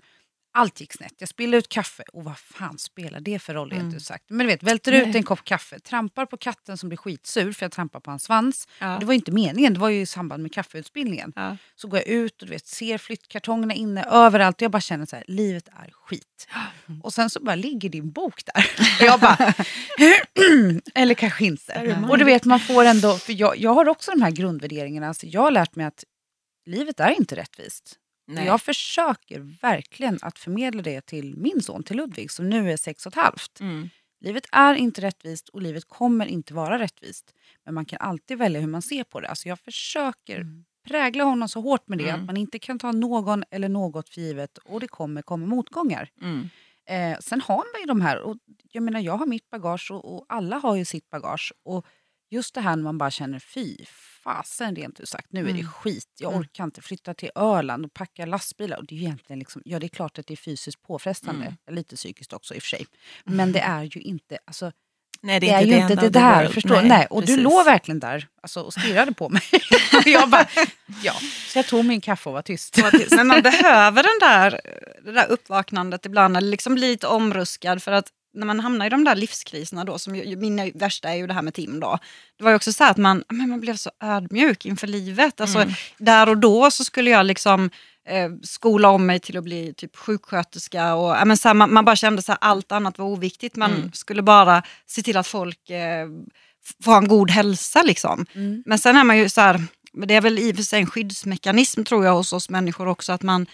Allt gick snett. Jag spillde ut kaffe. Och vad fan spelar det för roll? Mm. Mm. sagt. Men du vet, välter ut en kopp kaffe, trampar på katten som blir skitsur för jag trampar på hans svans. Ja. Det var ju inte meningen, det var ju i samband med kaffeutspillningen. Ja. Så går jag ut och du vet, ser flyttkartongerna inne överallt och jag bara känner så här, livet är skit. [gasps] Och sen så bara ligger din bok där. Och [laughs] jag bara, [clears throat] eller kanske inte. Och du vet man får ändå, för jag, jag har också de här grundvärderingarna. Alltså, jag har lärt mig att livet är inte rättvist. Nej. jag försöker verkligen att förmedla det till min son, till Ludvig som nu är sex och ett halvt. Mm. Livet är inte rättvist och livet kommer inte vara rättvist. Men man kan alltid välja hur man ser på det. Alltså jag försöker prägla honom så hårt med det Mm. att man inte kan ta någon eller något för givet och det kommer komma motgångar. Mm. Eh, sen har man ju de här, och jag menar jag har mitt bagage och, och alla har ju sitt bagage. Och just det här när man bara känner fy fasen rent ut sagt, nu är det Mm. skit. Jag Mm. orkar inte flytta till Öland och packa lastbilar. Och det är ju egentligen liksom, ja det är klart att det är fysiskt påfrestande, Mm. lite psykiskt också i och för sig. Men det är ju inte, alltså, Nej, det är, ju inte end det of the där. world. Förstår? Nej, och precis. du låg verkligen där alltså, och stirrade på mig. [laughs] jag bara, ja. Så jag tog min kaffe och var tyst. Men man behöver den där, det där uppvaknandet ibland, eller liksom bli lite omruskad. För att när man hamnar i de där livskriserna då, som ju, min värsta är ju det här med Tim då. Det var ju också så att man, men man blev så ödmjuk inför livet. Alltså, Mm. Där och då så skulle jag liksom eh, skola om mig till att bli typ sjuksköterska. Och, ja, men så här, man, man bara kände att allt annat var oviktigt. Man Mm. skulle bara se till att folk eh, får en god hälsa. Liksom. Mm. Men sen är man ju så här, det är väl i och för sig en skyddsmekanism tror jag hos oss människor också, att man,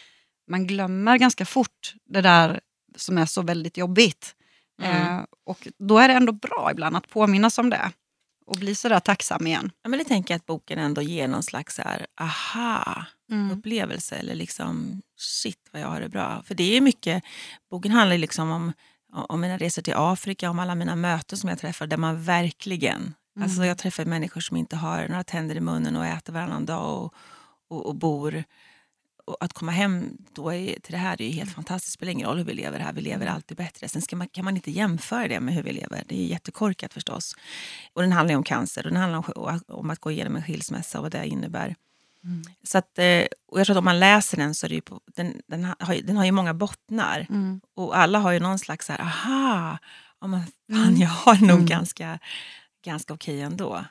man glömmer ganska fort det där som är så väldigt jobbigt. Mm. Eh, och då är det ändå bra ibland att påminnas om det och bli sådär tacksam igen. Ja, men det tänker jag att boken ändå ger någon slags så här, aha Mm. eller liksom shit vad jag har det bra. För det är mycket, boken handlar liksom om, om mina resor till Afrika, om alla mina möten som jag träffar där man verkligen, alltså jag träffar människor som inte har några tänder i munnen och äter varannan dag och, och, och bor att komma hem då är, till det här är ju helt fantastiskt. Det spelar ingen roll hur vi lever här, vi lever alltid bättre. Sen man, kan man inte jämföra det med hur vi lever. Det är jättekorkat förstås. Och den handlar ju om cancer och den handlar om, om att gå igenom en skilsmässa och vad det innebär. Så att, eh, och jag tror att om man läser den så är det på, den, den, har, ju- den har ju många bottnar. Mm. Och alla har ju någon slags så här, aha, ja, men fan, jag har nog Mm. ganska, ganska okej ändå.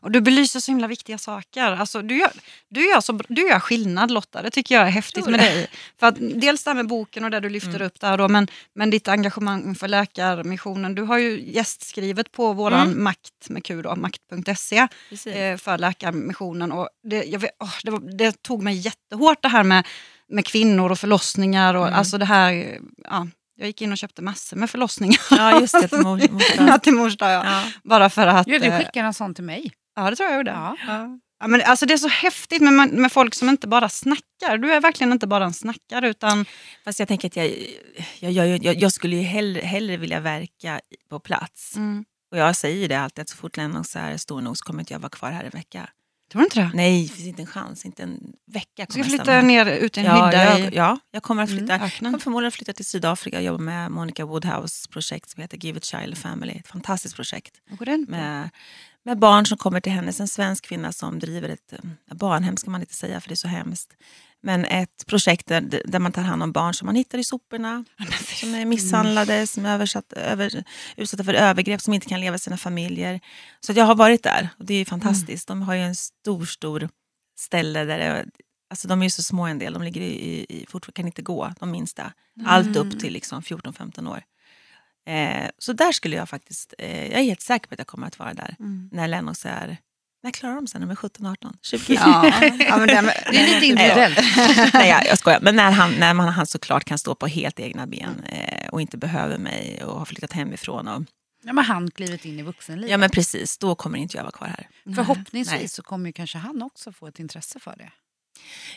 Och du belyser så himla viktiga saker. Alltså, du, gör, du, gör så, du gör skillnad Lotta, det tycker jag är häftigt med dig. För att, dels det här med boken och det du lyfter upp där då, men, men ditt engagemang för Läkarmissionen. Du har ju gästskrivit på våran Mm. makt med Q då, makt.se eh, för Läkarmissionen. Och det, jag åh, det, var, det tog mig jättehårt det här med, med kvinnor och förlossningar. Och, Mm. alltså det här, ja, jag gick in och köpte massor med förlossningar Ja, just det. till mor- [laughs] mor- till mors dag. Ja. Ja. Bara för att... Ja, du eh, skickade en sån till mig. Ja, det tror jag gjorde. Ja. Ja. Ja, men alltså det är så häftigt med, med folk som inte bara snackar. Du är verkligen inte bara en snackare utan... Fast jag tänker att jag, jag, jag, jag, jag skulle ju hellre, hellre vilja verka på plats. Mm. Och jag säger det alltid att så fort Lennox är stor nog så kommer inte jag vara kvar här en vecka. Tror du inte det? Nej, det finns inte en chans. Inte en vecka Du ska flytta stanna ner ut i en Ja, hydda jag, ja, jag kommer att flytta. mm, Jag kommer förmodligen flytta till Sydafrika och jobba med Monica Woodhouse projekt som heter Give a Child a Family. Ett fantastiskt projekt med, med barn som kommer till hennes. En svensk kvinna som driver ett eh, barnhem, ska man inte säga för det är så hemskt. Men ett projekt där, där man tar hand om barn som man hittar i soporna, som är misshandlade, som är översatt, över, utsatta för övergrepp, som inte kan leva i sina familjer. Så jag har varit där och det är fantastiskt. De har ju en stor, stor ställe där det, alltså de är ju så små en del, de ligger i, i, fortfarande kan inte gå, de minsta. Allt upp till liksom 14-15 år. Eh, så där skulle jag faktiskt, eh, jag är helt säker på att jag kommer att vara där Mm. när Lennox är, när klarar de sig? När de är 17, 18, 20? Ja, ja, men det, [laughs] Det är lite individuellt. [laughs] Nej, jag, jag skojar. Men när han, när man, han såklart kan stå på helt egna ben eh, och inte behöver mig och har flyttat hemifrån. Och, Ja, men han klivit in i vuxenlivet. ja men precis, då kommer inte jag vara kvar här. Förhoppningsvis Nej. så kommer ju kanske han också få ett intresse för det.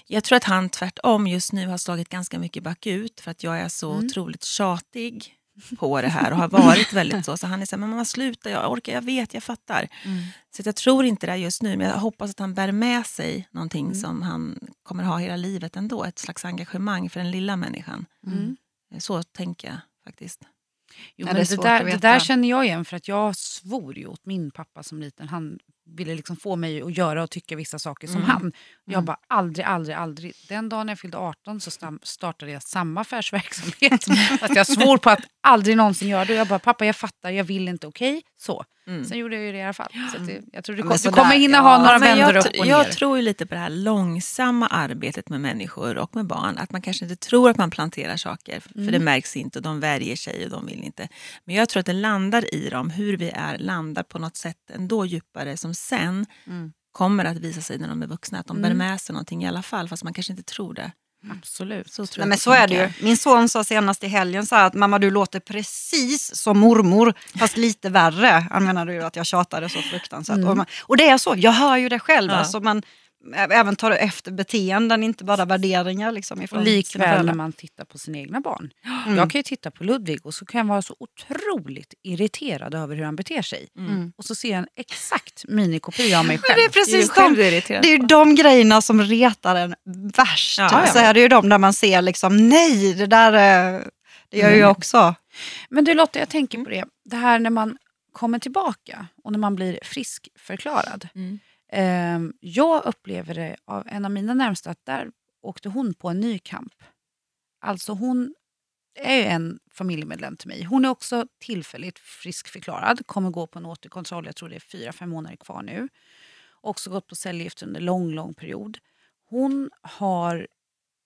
Jag tror att han tvärtom just nu har slagit ganska mycket bakut för att jag är så Mm. otroligt tjatig på det här och har varit väldigt så. Så han är så här, men mamma sluta, jag orkar, jag vet, jag fattar. Så att jag tror inte det just nu, men jag hoppas att han bär med sig någonting Mm. som han kommer ha hela livet ändå. Ett slags engagemang för den lilla människan. Mm. Så tänker jag faktiskt. Jo, Ja, men det det, där, det där känner jag igen för att jag svor ju åt min pappa som liten. Han ville liksom få mig att göra och tycka vissa saker som Mm. han. Jag bara aldrig, aldrig, aldrig. Den dagen jag fyllde 18 så startade jag samma affärsverksamhet. [laughs] Fast jag svor på att aldrig någonsin göra det. Och jag bara, pappa jag fattar, jag vill inte, okej? Så. Mm. Sen gjorde jag ju det i alla fall. Så det, jag tror du, kom, du kommer hinna ja. ha några vändor jag, upp och jag ner. tror ju lite på det här långsamma arbetet med människor och med barn. Att man kanske inte tror att man planterar saker, för Mm. det märks inte och de värjer sig och de vill inte. Men jag tror att det landar i dem, hur vi är, landar på något sätt ändå djupare som sen Mm. kommer att visa sig när de är vuxna. Att de bär Mm. med sig någonting i alla fall, fast man kanske inte tror det. Absolut. Så, Nej, men så är det ju. Min son sa senast i helgen så att mamma du låter precis som mormor fast lite värre. Han menade ju att jag tjatade så fruktansvärt. Mm. Och, man, och det är så, jag hör ju det själv. Ja. Alltså man, även tar efter beteenden, inte bara värderingar. Liksom, ifrån Och likväl när man tittar på sina egna barn. Mm. Jag kan ju titta på Ludvig och så kan jag vara så otroligt irriterad över hur han beter sig. Mm. Och så ser jag en exakt minikopia av mig [laughs] Men själv. det är Det är precis de, du är irriterad det är de grejerna som retar en värst. Ja, ja. Så är det ju de där man ser liksom, nej, det där eh, det gör ju Mm. jag också. Men du Lotta, jag tänker på det. Det här när man kommer tillbaka och när man blir friskförklarad. Mm. Ehm, jag upplever det av en av mina närmsta att där åkte hon på en ny kamp. Alltså hon är en familjemedlem till mig. Hon är också tillfälligt friskförklarad, kommer gå på en återkontroll, jag tror det är fyra, fem månader kvar nu. Också gått på cellgift under lång, lång period. Hon har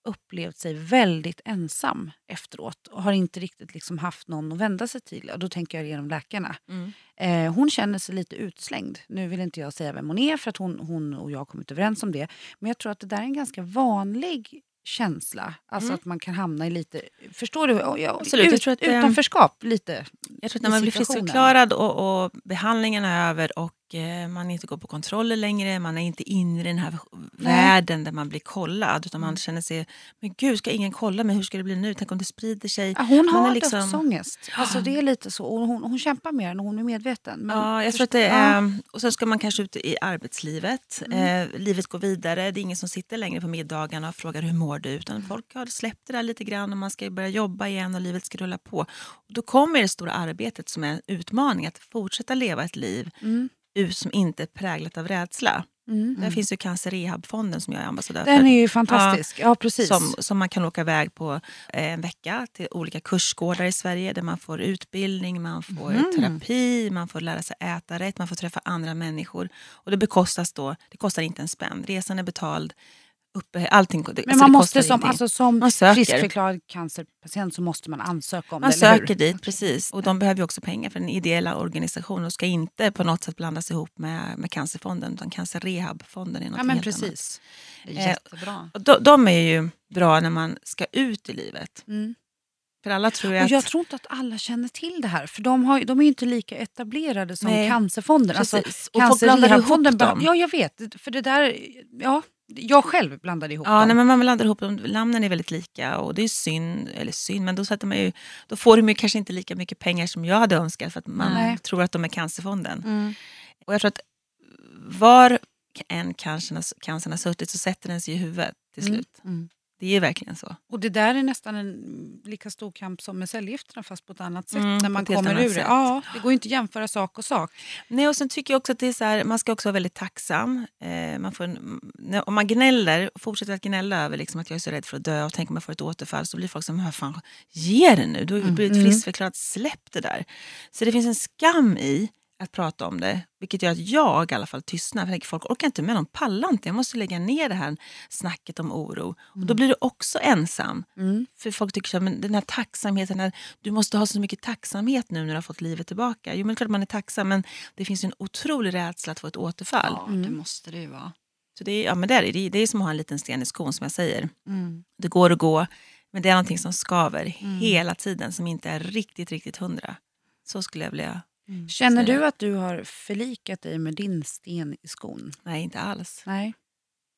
upplevt sig väldigt ensam efteråt och har inte riktigt liksom haft någon att vända sig till. Och då tänker jag genom läkarna. Mm. Eh, hon känner sig lite utslängd. Nu vill inte jag säga vem hon är för att hon, hon och jag har kommit överens om det. Men jag tror att det där är en ganska vanlig känsla. Alltså Mm. att man kan hamna i lite, förstår du? Ja, Absolut, jag Ut, tror att, eh, utanförskap lite. Jag tror att när man blir friskförklarad och, och behandlingen är över och man inte går på kontroller längre, man är inte inne i den här världen där man blir kollad. Utan Mm. man känner sig, men gud ska ingen kolla mig, hur ska det bli nu? Tänk om det sprider sig? Ja, hon Man har är liksom- dödsångest. Alltså det är lite så. Och hon, hon kämpar mer än hon är medveten. Men Ja, jag tror att det ja. är, och sen ska man kanske ut i arbetslivet. Mm. Eh, livet går vidare. Det är ingen som sitter längre på middagarna och frågar hur mår du? Utan Mm. folk har släppt det där lite grann och man ska börja jobba igen och livet ska rulla på. Och då kommer det stora arbetet som är en utmaning att fortsätta leva ett liv Mm. Som inte är präglat av rädsla. Mm. Där finns ju Cancer Rehab-fonden som jag är ambassadör Den för. är ju fantastisk. Ja, precis. Som, som man kan åka iväg på eh, en vecka till olika kursgårdar i Sverige där man får utbildning, man får Mhm. terapi, man får lära sig äta rätt, man får träffa andra människor. Och det bekostas då, det kostar inte en spänn. Resan är betald, uppe, allting. Men alltså man måste som, ingenting. alltså, som Man friskförklarad cancerpatient så måste man ansöka om Man det, hur? söker dit, precis. Och de behöver ju också pengar för den ideella organisationen och ska inte på något sätt blandas ihop med, med Cancerfonden, utan Cancer Rehab-fonden är något Ja, men helt annat. precis. Är Eh, jättebra. De, de är ju bra när man ska ut i livet. Mm. För alla tror Och att... jag tror inte att alla känner till det här, för de, har, de är inte lika etablerade som Nej, Cancerfonden. Alltså, Precis. och folk blandar ihop Cancerrehabfonden, dem. ja jag vet, för det där, ja, jag själv blandade ihop Ja, dem. nej, men man blandar ihop dem. Namnen är väldigt lika och det är synd, eller synd, men då, sätter man ju, då får de ju kanske inte lika mycket pengar som jag hade önskat för att man Nej. tror att de är Cancerfonden. Mm. Och jag tror att var en cancern har, cancern har suttit så sätter den sig i huvudet till Mm. slut. Mm. Det är verkligen så. Och det där är nästan en lika stor kamp som med cellgifterna fast på ett annat sätt. Mm, när man kommer ur det. Ja, det går inte att jämföra sak och sak. Nej, och sen tycker jag också att det är så här, man ska också vara väldigt tacksam. Eh, man får en, om man gnäller, fortsätter att gnälla över liksom att jag är så rädd för att dö och tänk om jag får ett återfall så blir folk som, vad fan, ge det nu, du har ju blivit Mm. friskförklarad, släpp det där. Så det finns en skam i att prata om det, vilket gör att jag i alla fall tystnar. För folk orkar inte med, de pallar inte. Jag måste lägga ner det här snacket om oro. Och då blir du också ensam. Mm. För folk tycker så här, men den här tacksamheten, här, du måste ha så mycket tacksamhet nu när du har fått livet tillbaka. Jo men klart man är tacksam men det finns ju en otrolig rädsla att få ett återfall. Ja, det måste det ju vara. Så det är, ja, men det, är, det, är, det är som att ha en liten sten i skon som jag säger. Mm. Det går att gå men det är någonting som skaver hela tiden som inte är riktigt, riktigt hundra. Så skulle jag vilja... Känner Så är du att du har förlikat dig med din sten i skon? Nej, inte alls. Nej.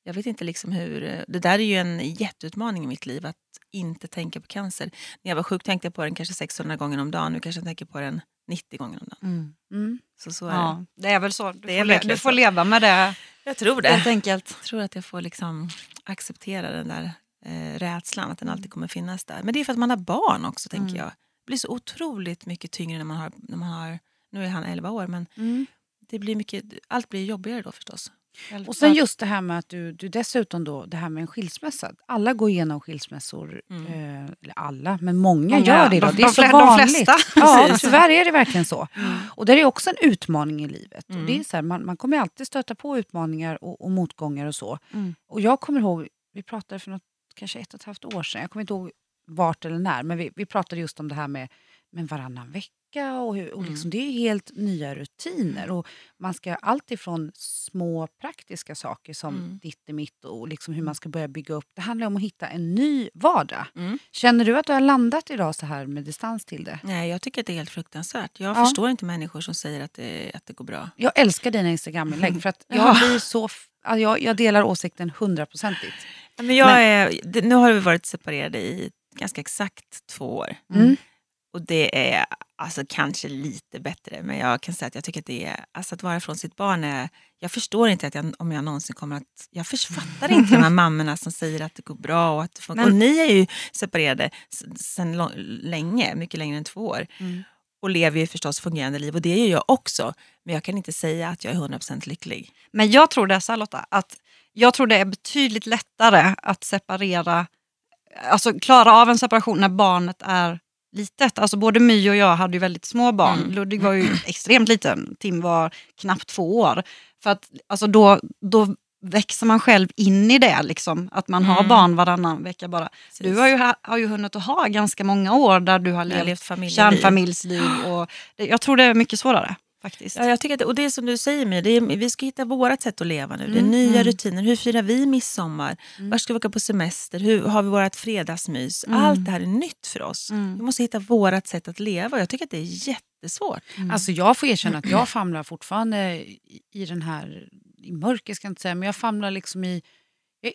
Jag vet inte liksom hur... Det där är ju en jätteutmaning i mitt liv att inte tänka på cancer. När jag var sjuk tänkte jag på den kanske 600 gånger om dagen. Nu kanske jag tänker på den 90 gånger om dagen. Mm. Mm. Så, så är det. Ja, det är väl så. Du, Det får, le- du får leva med det Jag tror helt enkelt. Jag tror att jag får liksom acceptera den där eh, rädslan, att den alltid kommer finnas där. Men det är för att man har barn också, tänker Mm. jag. Det blir så otroligt mycket tyngre när man har, när man har nu är han 11 år, men Mm. det blir mycket, allt blir jobbigare då förstås. Och sen just det här med att du, du dessutom då, det här med en skilsmässa. Alla går igenom skilsmässor, Mm. eh, eller alla, men många, Många, gör det idag. de- Det är de så de vanligt. [laughs] Ja, tyvärr är det verkligen så. Och det är också en utmaning i livet. Mm. Och det är så här, man, man kommer alltid stöta på utmaningar och, och motgångar och så. Mm. Och jag kommer ihåg, vi pratade för något, kanske ett och ett halvt år sedan, jag kommer inte ihåg vart eller när, men vi, vi pratade just om det här med men varannan vecka vecka och, hur, och liksom, det är helt nya rutiner. Och man ska allt ifrån små praktiska saker som Mm. ditt och mitt och liksom hur man ska börja bygga upp. Det handlar om att hitta en ny vardag. Mm. Känner du att du har landat idag så här med distans till det? Nej, jag tycker att det är helt fruktansvärt. Jag Ja. förstår inte människor som säger att det, att det går bra. Jag älskar dina Instagram-inlägg [laughs] för att jag, Ja. blir så, ja, jag, jag delar åsikten hundraprocentigt. Men jag Men- är, nu har vi varit separerade i ganska exakt två år. Mm. Och det är alltså kanske lite bättre, men jag kan säga att jag tycker att det är, alltså att vara från sitt barn är, jag förstår inte att jag, om jag någonsin kommer att, jag fattar inte de här [laughs] mammorna som säger att det går bra och att det funkar. Men- Och ni är ju separerade sedan länge, mycket längre än två år. Mm. Och lever ju förstås fungerande liv och det gör jag också. Men jag kan inte säga att jag är 100% lycklig. Men jag tror det är så här Lotta, att jag tror det är betydligt lättare att separera, alltså klara av en separation när barnet är litet. Alltså både My och jag hade ju väldigt små barn. Mm. Ludvig var ju [clears throat] extremt liten, Tim var knappt två år. För att alltså då, då växer man själv in i det, liksom, att man har Mm. barn varannan vecka bara. Du har ju, ha- har ju hunnit att ha ganska många år där du har har levt levt kärnfamiljsliv. Och det, [gasps] jag tror det är mycket svårare faktiskt. Ja, jag tycker att, och det är som du säger, Mia, det är, vi ska hitta vårt sätt att leva nu. Det är Mm, nya mm. rutiner. Hur firar vi midsommar? Var ska vi åka på semester? Hur har vi vårt fredagsmys? Mm. Allt det här är nytt för oss. Mm. Vi måste hitta vårt sätt att leva. Jag tycker att det är jättesvårt. Alltså jag får erkänna att [clears throat] jag famlar fortfarande i, i den här, i mörker ska jag inte säga, men jag famlar liksom i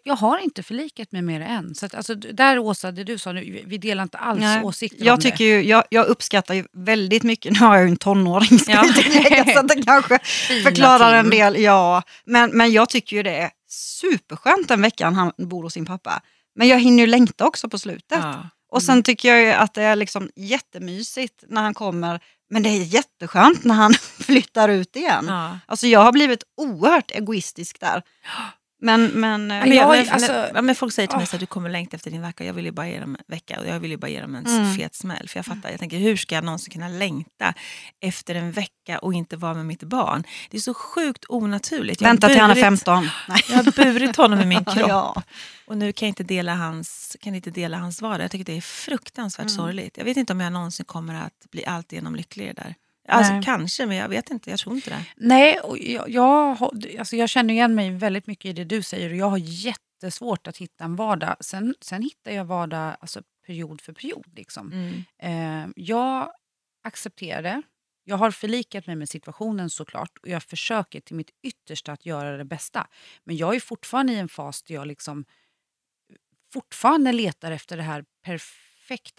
jag, har inte förlikat mig med det än. Så att, alltså, där Åsa, det du sa nu, vi delar inte alls Nej, åsikter om jag, det. tycker ju, jag, jag uppskattar ju väldigt mycket, [laughs] nu har jag ju en tonåring ska Ja. tillägga, så att det kanske [laughs] förklarar en del. Ja, men, men jag tycker ju det är superskönt den veckan han bor hos sin pappa. Men jag hinner ju längta också på slutet. Ja. Och sen tycker jag ju att det är liksom jättemysigt när han kommer, men det är jätteskönt när han [laughs] flyttar ut igen. Ja. Alltså jag har blivit oerhört egoistisk där. [gasps] Men, men, eh, Men jag- men, alltså- men folk säger till mig att du kommer längta efter din vecka. Jag vill ju bara ge dem en vecka och jag vill ju bara ge dem en Mm. fet smäll. För jag fattar, jag tänker hur ska jag någonsin kunna längta efter en vecka och inte vara med mitt barn? Det är så sjukt onaturligt. Jag vänta till han är burit- 15. Nej. Jag har burit honom i min [laughs] kropp Ja. och nu kan jag inte dela hans, kan inte dela hans vardag. Jag tycker det är fruktansvärt Mm. sorgligt. Jag vet inte om jag någonsin kommer att bli alltigenom lyckligare där. Alltså Nej. kanske, men jag vet inte. Jag tror inte det. Nej, och jag, jag, alltså jag känner igen mig väldigt mycket i det du säger och jag har jättesvårt att hitta en vardag. Sen, sen hittar jag vardag alltså, period för period. Liksom. Mm. Eh, jag accepterar det. Jag har förlikat mig med situationen såklart och jag försöker till mitt yttersta att göra det bästa. Men jag är fortfarande i en fas där jag liksom fortfarande letar efter det här perfekta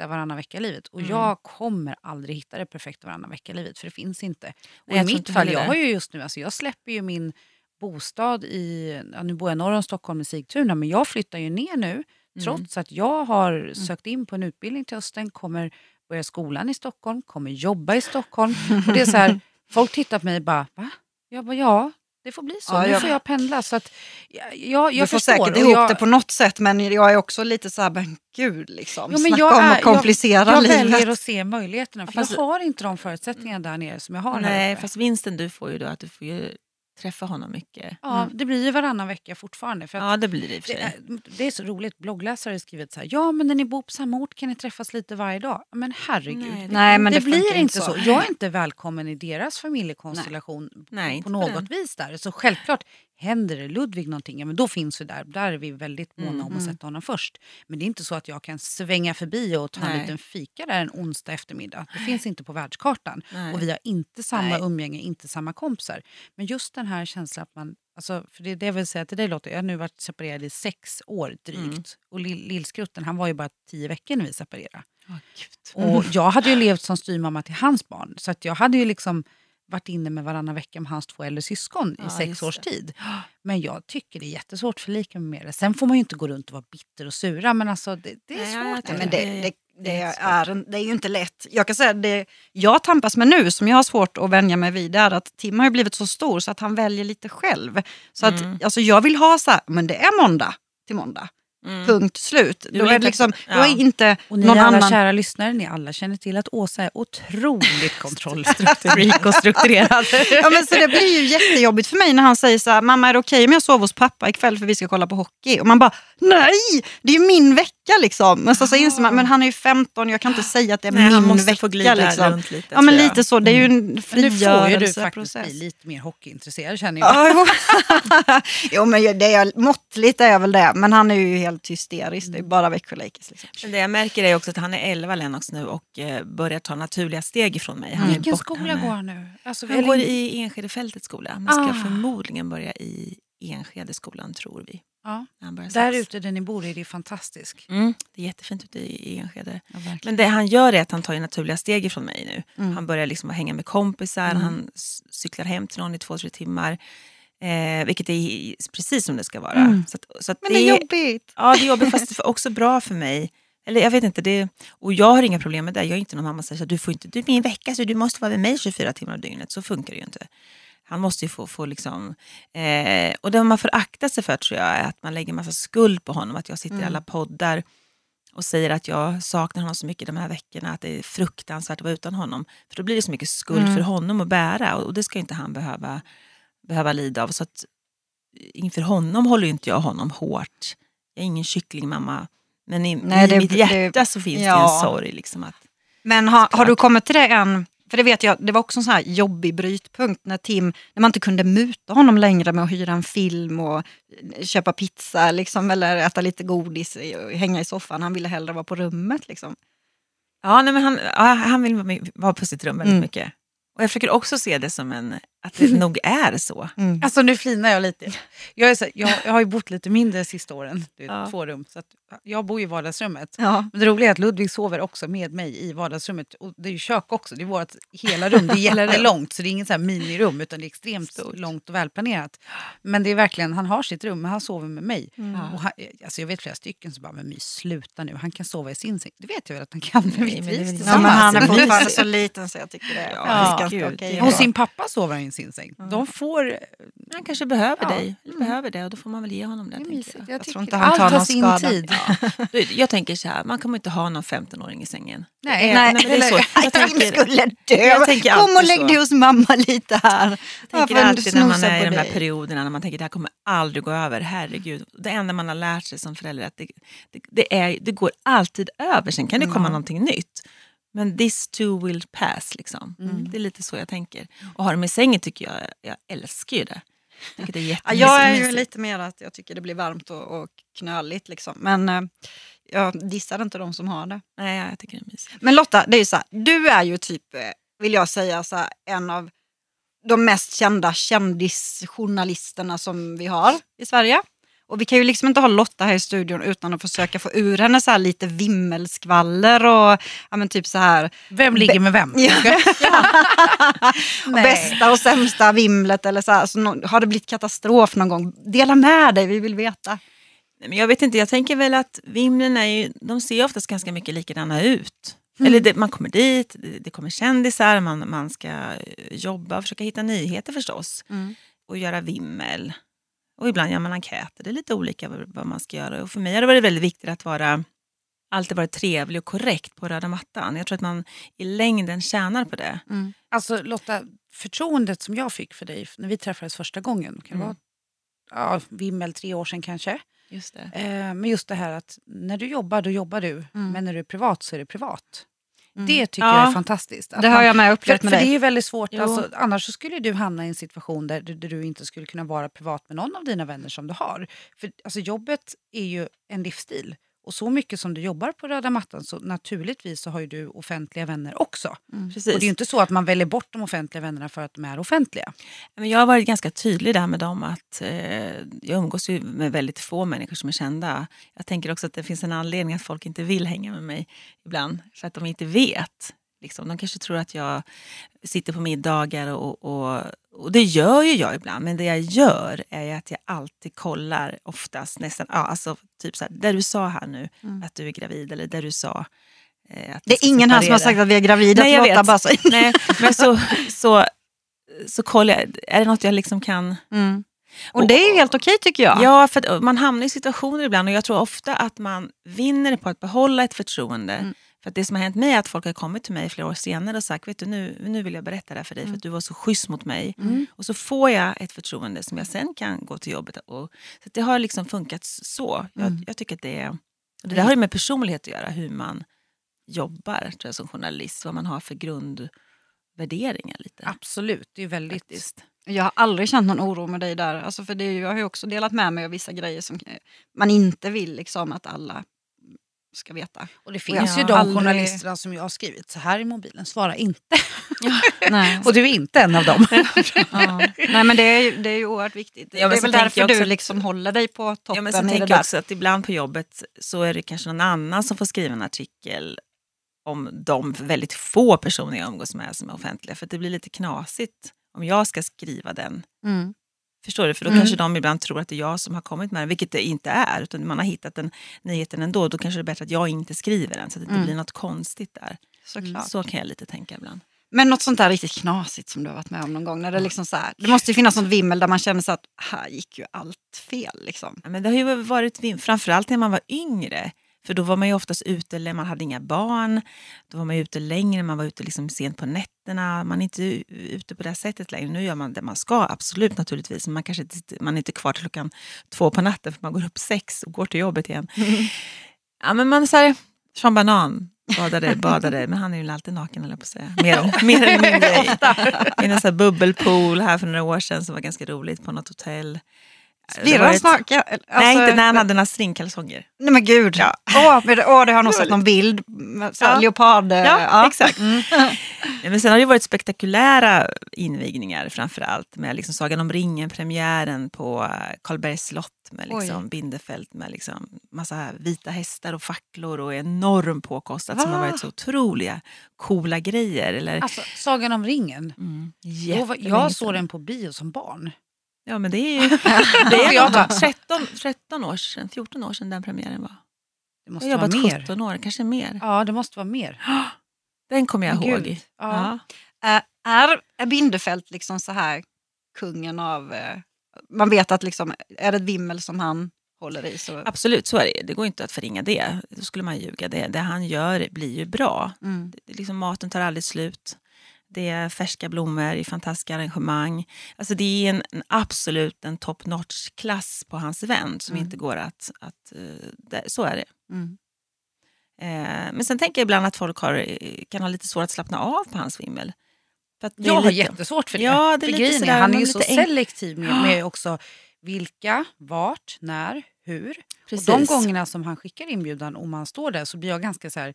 varannan vecka-livet. Och Mm. jag kommer aldrig hitta det perfekta varannan vecka-livet för det finns inte. Och Nej, I mitt fall, jag har ju just nu, alltså jag släpper ju min bostad i, ja, nu bor jag norr om Stockholm i Sigtuna, men jag flyttar ju ner nu Mm. trots att jag har sökt in på en utbildning till hösten, kommer börja skolan i Stockholm, kommer jobba i Stockholm. Och det är så här, [laughs] folk tittar på mig och bara, va? Jag bara, ja, det får bli så. Ja, nu jag- får jag pendla. Så att, jag, jag, Du jag får förstår. säkert ihop jag, det på något sätt men jag är också lite så här, men gud liksom. Jo, men Snacka jag om att komplicera jag, jag livet. väljer att se möjligheterna, för fast- jag har inte de förutsättningarna där nere som jag har här Nej, uppe. fast vinsten du får ju då att du får ju träffa honom mycket. Ja, det blir ju varannan vecka fortfarande. För Ja, det blir det det, är, det är så roligt, bloggläsare har skrivit så här, ja men när ni bor på samma ort kan ni träffas lite varje dag. Men herregud, Nej, det- Nej, men det, det, blir inte så. Jag är inte välkommen i deras familjekonstellation Nej, på på något vis där. Så självklart, händer det Ludvig någonting, ja, men då finns vi där. Där är vi väldigt måna Mm, om att sätta honom först. Men det är inte så att jag kan svänga förbi och ta en Nej. liten fika där en onsdag eftermiddag. Det finns inte på världskartan. Nej. Och vi har inte samma Nej. umgänge, inte samma kompisar. Men just den här känslan att man, alltså, för det det jag vill säga till dig Lotta, jag har nu varit separerad i sex år drygt. Mm. Och lill, lillskrutten, han var ju bara tio veckor när vi separerade. Gud. Och jag hade ju levt som styrmamma till hans barn. Så att jag hade ju liksom varit inne med varannan vecka med hans två äldre syskon Ja, i sex års det. tid. Men jag tycker det är jättesvårt att förlika mig med det. Sen får man ju inte gå runt och vara bitter och sura, men alltså det, det är Nej, svårt. inte. men det, det, Det är det är ju inte lätt. Jag kan säga det jag tampas med nu som jag har svårt att vänja mig vid är att Tim har ju blivit så stor så att han väljer lite själv. Så att, Mm. alltså, jag vill ha så här, men det är måndag till måndag. Mm. Punkt slut. Du Då är liksom, ja. då är inte Och ni någon alla annan... kära lyssnare, ni alla känner till att Åsa är otroligt [laughs] kontrollfreak och strukturerad. Ja, men så det blir ju jättejobbigt för mig när han säger så här, mamma är det okej om jag sover hos pappa ikväll för vi ska kolla på hockey? Och man bara, nej! Det är ju min vecka liksom. Men så, så inser man, men han är ju 15, jag kan inte säga att det är Nej, han min måste vecka. få glida liksom. runt lite. Ja men jag. lite så, det är ju en Men nu får ju du frigörelseprocess. lite mer hockeyintresserad känner jag. Ja, jo. men [laughs] det är, måttligt är väl det, men han är ju helt hysterisk. Det är bara Växjö Lakers. Liksom. Det jag märker är också att han är 11 Lennox nu och eh, börjar ta naturliga steg ifrån mig. Han är Vilken skola han går han nu? Alltså, Han går i Enskedefältets skola, men ska Ah. förmodligen börja i Enskedeskolan tror vi. ja. Där ute där ni bor är det fantastiskt. Mm, det är jättefint ute i Enskede. Ja. Men det han gör är att han tar naturliga steg ifrån mig nu. Mm. Han börjar liksom hänga med kompisar, Mm. han cyklar hem till någon i två, tre timmar. Eh, vilket är precis som det ska vara. Mm. Så att, så att Men det är jobbigt. Ja, det är jobbigt fast också bra för mig. Eller jag vet inte, det, och jag har inga problem med det. Jag är inte någon mamma som säger att du får inte, du är min vecka så du måste vara med mig 24 timmar om dygnet. Så funkar det ju inte. Han måste ju få, få liksom... Eh, och det man får akta sig för tror jag är att man lägger massa skuld på honom. Att jag sitter i alla poddar och säger att jag saknar honom så mycket de här veckorna. Att det är fruktansvärt att vara utan honom. För då blir det så mycket skuld Mm. för honom att bära. Och, och det ska inte han behöva, behöva lida av. Så att inför honom håller ju inte jag honom hårt. Jag är ingen kycklingmamma. Men i, Nej, i det- mitt hjärta det- så finns det ja. en sorg. Liksom att, Men har, har du kommit till det än? För det vet jag, det var också en sån här jobbig brytpunkt när Tim, när man inte kunde muta honom längre med att hyra en film och köpa pizza liksom, eller äta lite godis och hänga i soffan. Han ville hellre vara på rummet. Liksom. ja, nej, men han, ja, han vill vara på sitt rum väldigt Mm. mycket. Och jag försöker också se det som en, att det nog är så. Alltså nu flinar jag lite. Jag, är så, jag, jag har ju bott lite mindre sista åren, det är Ja. två rum. Så att jag bor i vardagsrummet. Ja. Men det roliga är att Ludvig sover också med mig i vardagsrummet. Och det är ju kök också, det är vårt hela rum. Det är [laughs] jättelångt så det är inget så här minirum utan det är extremt Stort. långt och välplanerat. Men det är verkligen, han har sitt rum men han sover med mig. Mm. Och han, alltså jag vet flera stycken som bara, men mys sluta nu, han kan sova i sin säng. Det vet jag väl att han kan, men vi trivs Ja, tillsammans. men han är [laughs] fortfarande så liten så jag tycker det är Ja, ganska okej. är Hos sin pappa sover han i sin säng. De får... Han kanske behöver Ja. dig, eller behöver det och då får man väl ge honom det. Det mysigt. jag. Jag, tror inte han allt tar har någon sin skada. tid. Du, Jag tänker så här, man kommer inte ha någon 15-åring i sängen. Nej, Det är- Nej, men det är så. Jag Jag tänker- skulle dö. Jag Kom och lägg dig hos mamma lite här. Jag tänker alltid när man är i de här perioderna när man tänker det här kommer aldrig gå över, herregud. Det enda man har lärt sig som förälder är att det, det, det, är, det går alltid över, sen kan det komma någonting nytt. Men this too will pass. Liksom. Det är lite så jag tänker. Och ha dem i sängen tycker jag, jag älskar ju det. Jag det är Ja, jag är ju lite mer att jag tycker det blir varmt och, och knöligt. Liksom. Men eh, jag dissar inte de som har det. Nej, jag tycker det är mysigt. Men Lotta, det är så här, du är ju typ, eh, vill jag säga, så här, en av de mest kända kändisjournalisterna som vi har i Sverige. Och vi kan ju liksom inte ha Lotta här i studion utan att försöka få ur henne så här lite vimmelskvaller och ja, men typ så här Vem ligger med vem? Ja. [laughs] och Nej. bästa och sämsta vimlet eller så här. Så har det blivit katastrof någon gång? Dela med dig, vi vill veta. Nej, men jag vet inte, jag tänker väl att vimlen är ju, de ser oftast ganska mycket likadana ut. Eller det, man kommer dit, det, det kommer kändisar, man, man ska eh, jobba och försöka hitta nyheter förstås. Och göra vimmel. Och ibland gör man enkäter, det är lite olika vad, man ska göra. Och för mig har det varit väldigt viktigt att vara alltid vara trevlig och korrekt på röda mattan. Jag tror att man i längden tjänar på det. Alltså Lotta, förtroendet som jag fick för dig när vi träffades första gången, kan Mm. vara ja, vimmel tre år sedan kanske. Just det. Eh, men just det här att när du jobbar, då jobbar du. Men när du är privat så är det privat. Det tycker Ja. jag är fantastiskt. Det har jag med För, upplevt för med det är dig. väldigt svårt, alltså, annars skulle du hamna i en situation där, du- där du inte skulle kunna vara privat med någon av dina vänner som du har. För alltså, jobbet är ju en livsstil. Och så mycket som du jobbar på röda mattan så naturligtvis så har ju du offentliga vänner också. Precis. Och det är ju inte så att man väljer bort de offentliga vännerna för att de är offentliga. Men jag har varit ganska tydlig där med dem att eh, jag umgås ju med väldigt få människor som är kända. Jag tänker också att det finns en anledning att folk inte vill hänga med mig ibland. För att de inte vet. Liksom. De kanske tror att jag sitter på middagar och, och, och det gör ju jag ibland. Men det jag gör är att jag alltid kollar oftast nästan, ja, alltså typ så här, där du sa här nu att du är gravid eller där du sa eh, att Det är ingen här som har sagt att vi är gravida. Nej, jag vet. bara så. [laughs] Nej, men så, [laughs] så, så kollar jag, är det något jag liksom kan... Mm. Och det är ju helt okej tycker jag. Ja, för man hamnar i situationer ibland och jag tror ofta att man vinner på att behålla ett förtroende. Mm. För det som har hänt mig är att folk har kommit till mig flera år senare och sagt, vet du nu, nu vill jag berätta det här för dig för att du var så schysst mot mig. Och så får jag ett förtroende som jag sen kan gå till jobbet och... Så det har liksom funkat så. Jag, jag tycker att det är... Det där har ju med personlighet att göra, hur man jobbar tror jag, som journalist, vad man har för grundvärderingar. lite. Absolut, det är väldigt... Faktiskt. Jag har aldrig känt någon oro med dig där. Alltså för det jag har ju också delat med mig av vissa grejer som eh, man inte vill liksom, att alla ska veta. Och det finns Ja. ju de Aldrig- journalisterna som jag har skrivit så här i mobilen, svara inte. [laughs] Nej. Och du är inte en av dem. [laughs] ja. Nej men det är, ju- det är ju oerhört viktigt. Ja, det är väl därför jag också du att- liksom håller dig på toppen Ja, men det tänker jag också att ibland på jobbet så är det kanske någon annan som får skriva en artikel om de väldigt få personer jag umgås med som är offentliga. För det blir lite knasigt om jag ska skriva den. Mm. Förstår du? För då Mm. kanske de ibland tror att det är jag som har kommit med den, vilket det inte är. Utan man har hittat den nyheten ändå. Då kanske det är bättre att jag inte skriver den så att det inte Mm. blir något konstigt där. Såklart. Så kan jag lite tänka ibland. Men något sånt där riktigt knasigt som du har varit med om någon gång. När det, liksom så här, det måste ju finnas något vimmel där man känner så att här gick ju allt fel. Liksom. Ja, men det har ju varit, vin- framförallt när man var yngre. För då var man ju oftast ute, eller man hade inga barn. Då var man ute längre, man var ute liksom sent på nätterna. Man är inte ute på det sättet längre. Nu gör man det man ska, absolut naturligtvis. Men man kanske inte, man är inte kvar till klockan två på natten för man går upp sex och går till jobbet igen. Ja, men man så här, Sean Banan, badade, badade, men han är ju alltid naken eller på att säga. Mer, mer eller mindre. [laughs] I, en bubbelpool här för några år sedan som var ganska roligt på något hotell. Han ett- snark? Alltså, Nej, inte när han hade några stringkalsonger. Nej men gud. Ja. Åh, men åh, det har nog sett någon bild. Så Ja. Leopard. Ja, exakt. Mm. Ja, [laughs] Men sen har det varit spektakulära invigningar framför allt med liksom Sagan om ringen-premiären på eh, Karlbergs slott med liksom Oj. Bindefält med liksom massa vita hästar och facklor och enorm påkostat som har Va? varit så otroliga coola grejer. Eller, Alltså, Sagan om ringen. mm, jag såg den på bio som barn. Ja men det är ju [laughs] det är Jag nog bara- 13, 13 år sedan, 14 år sedan den premiären var. Det Jag måste har vara jobbat mer. 17 år, kanske mer. Ja, det måste vara mer. [gasps] Den kommer jag Men ihåg. gud, Ja. ja. Äh, är, är Bindefält liksom så här kungen av... Eh, man vet att liksom, är det ett vimmel som han håller i så... Absolut, så är det. Det går inte att förringa det. Då skulle man ljuga. Det, det han gör blir ju bra. Mm. Det, liksom, maten tar aldrig slut. Det är färska blommor i fantastiska arrangemang. Alltså, det är en, en absolut en top notch-klass på hans event som Mm. inte går att... att eh, det, så är det. Mm. Eh, men sen tänker jag ibland att folk har, eh, kan ha lite svårt att slappna av på hans vimmel. Jag har lite- jättesvårt för det. Ja, det är för lite sådär, han är ju så selektiv med, med också vilka, vart, när, hur. Precis. Och de gångerna som han skickar inbjudan och man står där så blir jag ganska så här,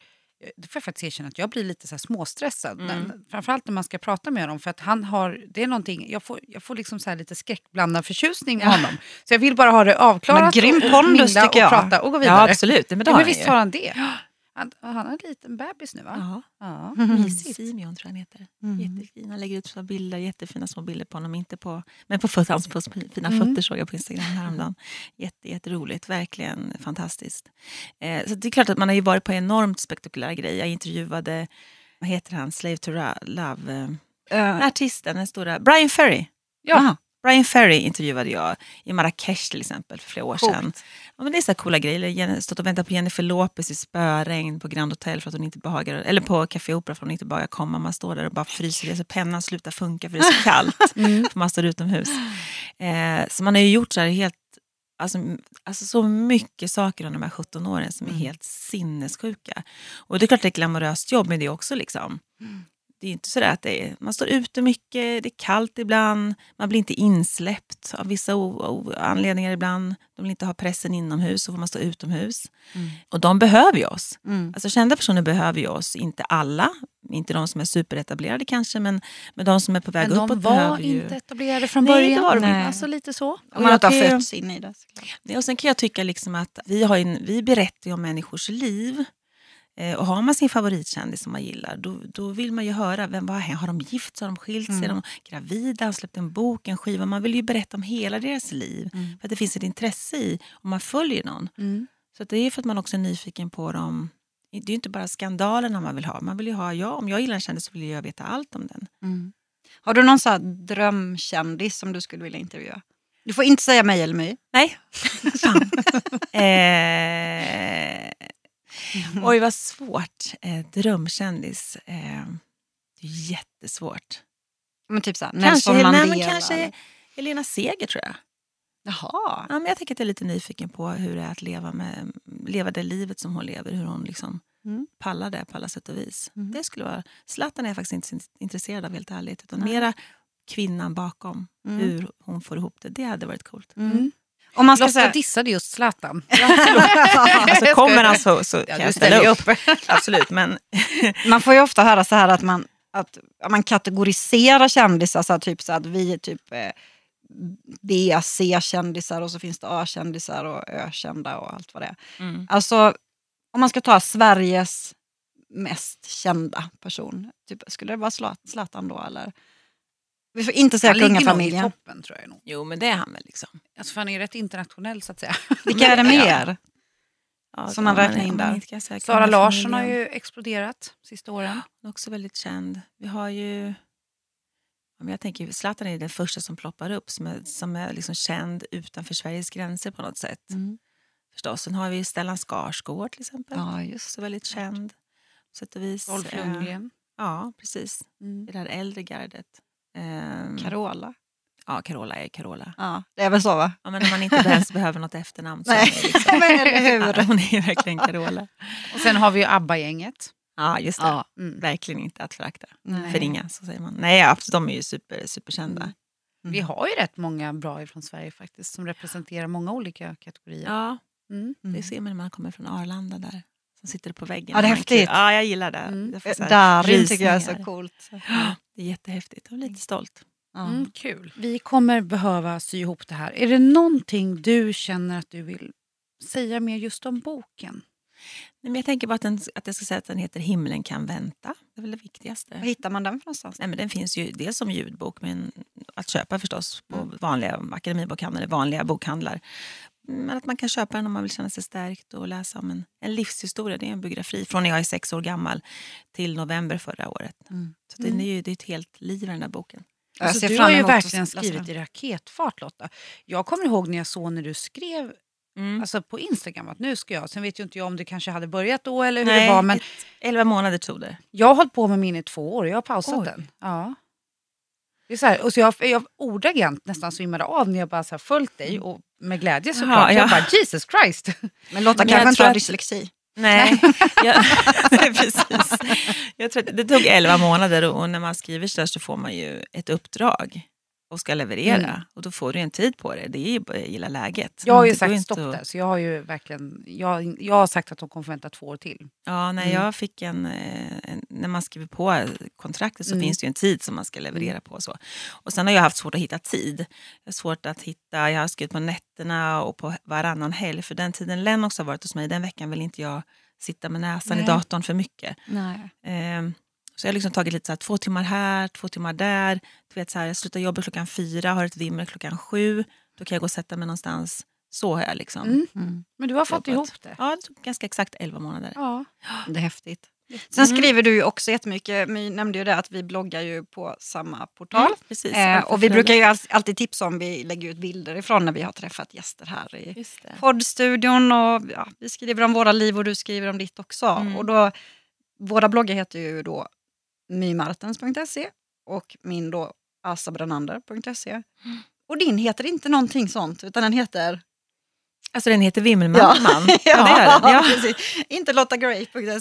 det får jag faktiskt erkänna att jag blir lite så småstressad. Mm. Framförallt när man ska prata med honom för att han har, det är någonting, jag får, jag får liksom så lite skräckblandad förtjusning med Ja. honom. Så jag vill bara ha det avklarat Men grym pondus, tycker jag. och prata och gå Ja, vidare. absolut. Men, det Ja, men visst har han det. [gasps] Han, han har en liten bebis nu va? Ja. Ja, [laughs] mysigt. Simeon tror jag han heter. Mm. Jättefin. Han lägger ut så bilder, jättefina små bilder på honom. Inte på, men på föt, hans på fina Mm. fötter såg jag på Instagram häromdagen. [laughs] Jätte, jätteroligt, verkligen fantastiskt. Eh, så det är klart att man har ju varit på enormt spektakulära grejer. Jag intervjuade, vad heter han, Slave to Love, eh, Eh, artisten, den stora, Brian Ferry. Ja. aha. Brian Ferry intervjuade jag i Marrakesh till exempel för flera år Coolt. sedan. Ja, men det är så coola grejer. Stått och väntat på Jennifer Lopez i spöregn på Grand Hotel för att hon inte behagar, eller på Café Opera för att hon inte behagar komma. Man står där och bara fryser, så pennan slutar funka för det är så kallt. [laughs] för man står utomhus. Eh, så man har ju gjort så här helt, alltså, alltså så mycket saker under de här 17 åren som är Mm. helt sinnessjuka. Och det är klart det är ett glamoröst jobb, men det är också liksom det är inte så att är, man står ute mycket, det är kallt ibland, man blir inte insläppt av vissa anledningar ibland. De vill inte ha pressen inomhus, så får man stå utomhus. Mm. Och de behöver ju oss. Mm. Alltså kända personer behöver ju oss, inte alla, inte de som är superetablerade kanske, men, men de som är på väg Men uppåt de var behöver ju... inte etablerade från Nej, det början. var de inte. Alltså lite så. Och man inte har ju- fötts in i det. såklart. Nej, Och sen kan jag tycka liksom att vi, har en, vi berättar ju om människors liv. Eh, och har man sin favoritkändis som man gillar, då, då vill man ju höra. Vem, vad, har de gift sig? Har de skilt sig? Är de gravida? Har släppt en bok, en skiva? Man vill ju berätta om hela deras liv. Mm. För att det finns ett intresse i om man följer någon. Mm. Så att det är för att man också är nyfiken på dem. Det är ju inte bara skandalerna man vill ha. Man vill ju ha, ja, om jag gillar en kändis så vill jag veta allt om den. Mm. Har du någon så drömkändis som du skulle vilja intervjua? Du får inte säga mig eller mig. Nej. Fan. [laughs] [laughs] [laughs] oj, vad svårt. Eh, drömkändis. Eh, det är jättesvårt. Men typ så här, Kanske, Nelson nej, Mandela. men kanske Helena Seger tror jag. Jaha. Ja, men jag tänker att jag är lite nyfiken på hur det är att leva, med, leva det livet som hon lever. Hur hon liksom Mm. pallar det på alla sätt och vis. Mm. Det skulle vara, Zlatan är jag faktiskt inte intresserad av helt ärligt. Utan Nej. mera kvinnan bakom. Mm. Hur hon får ihop det. Det hade varit coolt. Mm. Om man ska Lotta säga... dissade just Zlatan. Alltså, kommer han så, så kan Ja, jag du ställa upp. upp. Absolut, men [laughs] Man får ju ofta höra så här att man, att man kategoriserar kändisar, så här, typ så att vi är typ eh, B, C-kändisar och så finns det A-kändisar och Ö-kända och allt vad det är. mm. Alltså, om man ska ta Sveriges mest kända person, typ, skulle det vara Zlat- Zlatan då eller? Vi får inte säga Han ligger nog i kungafamiljen. toppen tror jag nog. jo men det är han väl. liksom. Alltså, för han är ju rätt internationell så att säga. Vilka är det [laughs] mer? Ja, Som man räknar in där. Sara Larsson har ju exploderat sista åren. Hon är också väldigt känd. Vi har ju... ja, Jag tänker Zlatan är den första som ploppar upp som är, som är liksom känd utanför Sveriges gränser på något sätt. Mm. Förstås. Sen har vi Stellan Skarsgård till exempel. Ja, just Också väldigt känd. På sätt och vis. Rolf Eh, Lundgren. Ja, precis. Mm. I det här äldre gardet. Ehm, Carola. ja, Carola är Carola. Ja, det är väl så va? Ja, men om man inte ens behöver något efternamn så Nej, är det liksom, [laughs] men eller hur? Ja, hon är ju verkligen Carola. Och sen har vi ju ABBA-gänget. Ja, just det. Ja. Mm. Verkligen inte att förakta. Förringa, så säger man. Nej, absolut, de är ju super, superkända. Mm. Vi har ju rätt många bra från Sverige faktiskt som representerar många olika kategorier. Ja, Mm. det ser man när man kommer från Arlanda där. Som sitter på väggen. Ja, det är häftigt. Ja, jag gillar det. Mm. Darin tycker jag är så coolt. Det är jättehäftigt. Jag är lite stolt. Ja. Mm, kul. Vi kommer behöva sy ihop det här. Är det någonting du känner att du vill säga mer just om boken? Nej, men jag tänker bara att, den, att jag ska säga att den heter Himlen kan vänta. Det är väl det viktigaste. Var hittar man den för någonstans? Nej, men den finns ju dels som ljudbok, men att köpa förstås på Mm. vanliga akademibokhandlar, vanliga bokhandlar. Men att man kan köpa den om man vill känna sig stärkt och läsa om en, en livshistoria. Det är en biografi från när jag är sex år gammal till november förra året. Mm. Så det, är ju, det är ett helt liv i den där boken. Alltså, du har ju verkligen skrivit i raketfart Lotta. Jag kommer ihåg när jag såg när du skrev Mm. alltså, på Instagram att nu ska jag. Sen vet ju inte jag om det kanske hade börjat då eller hur Nej, det var. Men ett, elva månader tog det. jag har hållit på med min i två år och jag har pausat Oj. den. Ja. Det är så här, och så jag, jag ordagrant nästan svimmade av när jag bara så här följt dig och med glädje såklart. Jag ja. bara Jesus Christ. Men Lotta kanske jag inte har att- dyslexi. Nej, [laughs] jag, [laughs] nej precis. Jag tror att det tog elva månader och, och när man skriver så, där så får man ju ett uppdrag och ska leverera. Mm. Och då får du en tid på det. Det är ju bara gilla läget. Jag har ju sagt stopp där så jag har ju verkligen, jag, jag har sagt att de kommer få vänta två år till. Ja, nej, Mm. jag fick en, eh, en... När man skriver på kontraktet så Mm. finns det ju en tid som man ska leverera på. Och, så. och Sen har jag haft svårt att hitta tid. Svårt att hitta, jag har skrivit på nätterna och på varannan helg. För den tiden Lennox har varit hos mig, den veckan vill inte jag sitta med näsan Nej. i datorn för mycket. Nej. Ehm, så jag har liksom tagit lite så här, två timmar här, två timmar där. Du vet, så här, jag slutar jobba klockan fyra, har ett vimmer klockan sju. Då kan jag gå och sätta mig någonstans. Så har jag liksom Mm. Mm. Men du har fått jobbat. ihop det. Ja, det tog ganska exakt elva månader. Ja. [gasps] Det är häftigt. Sen Mm. skriver du ju också jättemycket, My nämnde ju det att vi bloggar ju på samma portal. Mm, precis. Eh, och vi brukar ju all- alltid tipsa om vi lägger ut bilder ifrån när vi har träffat gäster här i poddstudion. Och, ja, vi skriver om våra liv och du skriver om ditt också. Mm. Och då, våra bloggar heter ju då mymartens.se och min då asabrenander.se. Mm. Och din heter inte någonting sånt utan den heter... Alltså den heter Vimmelmamman. ja. ja, det den. [laughs] Ja. precis. Inte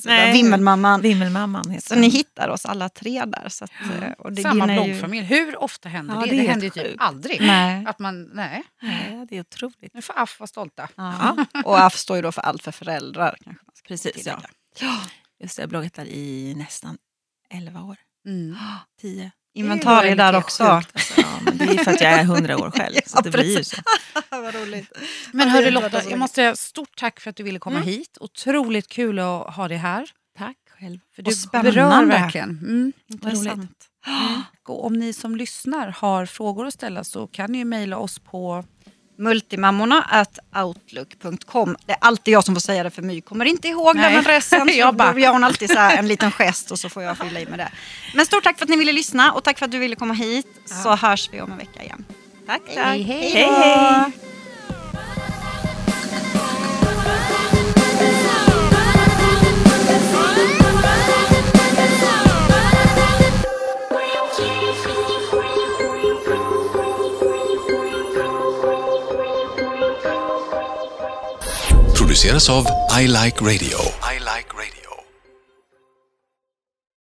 Nej. Vimmelmamman. Vimmelmamman heter Så den. ni hittar oss alla tre där. Så att, eh, och det, Samma är ju- bloggfamilj. Hur ofta händer Ja, det? det Det, är händer ju typ aldrig. Nej. Att man, nej, Nej, det är otroligt. nu får AF vara stolta. Ja. [laughs] Och AF står ju då för allt för föräldrar. Kanske Precis, ja. Just det, jag har bloggat där i nästan 11 år. Mm. [gasps] 10. Inventarier där också. Alltså, [laughs] ja, men det är för att jag är 100 år själv. [laughs] Så Ja, det blir ju så. [laughs] Vad roligt. Men hörru Lotta, jag måste säga stort tack för att du ville komma Mm. hit. Otroligt kul att ha dig här. Tack själv. För Och du spännande. berör verkligen. Mm. Intressant. Och [gasps] om ni som lyssnar har frågor att ställa så kan ni ju mejla oss på Multimammorna at outlook.com. Det är alltid jag som får säga det för My kommer inte ihåg Nej. den adressen. [laughs] Så Jag bara- då gör hon alltid så en [laughs] liten gest och så får jag fylla i med det. Men stort tack för att ni ville lyssna och tack för att du ville komma hit. Så hörs vi om en vecka igen. Tack, tack. Hej, hej. hej, hej. Produceras av I Like Radio. I like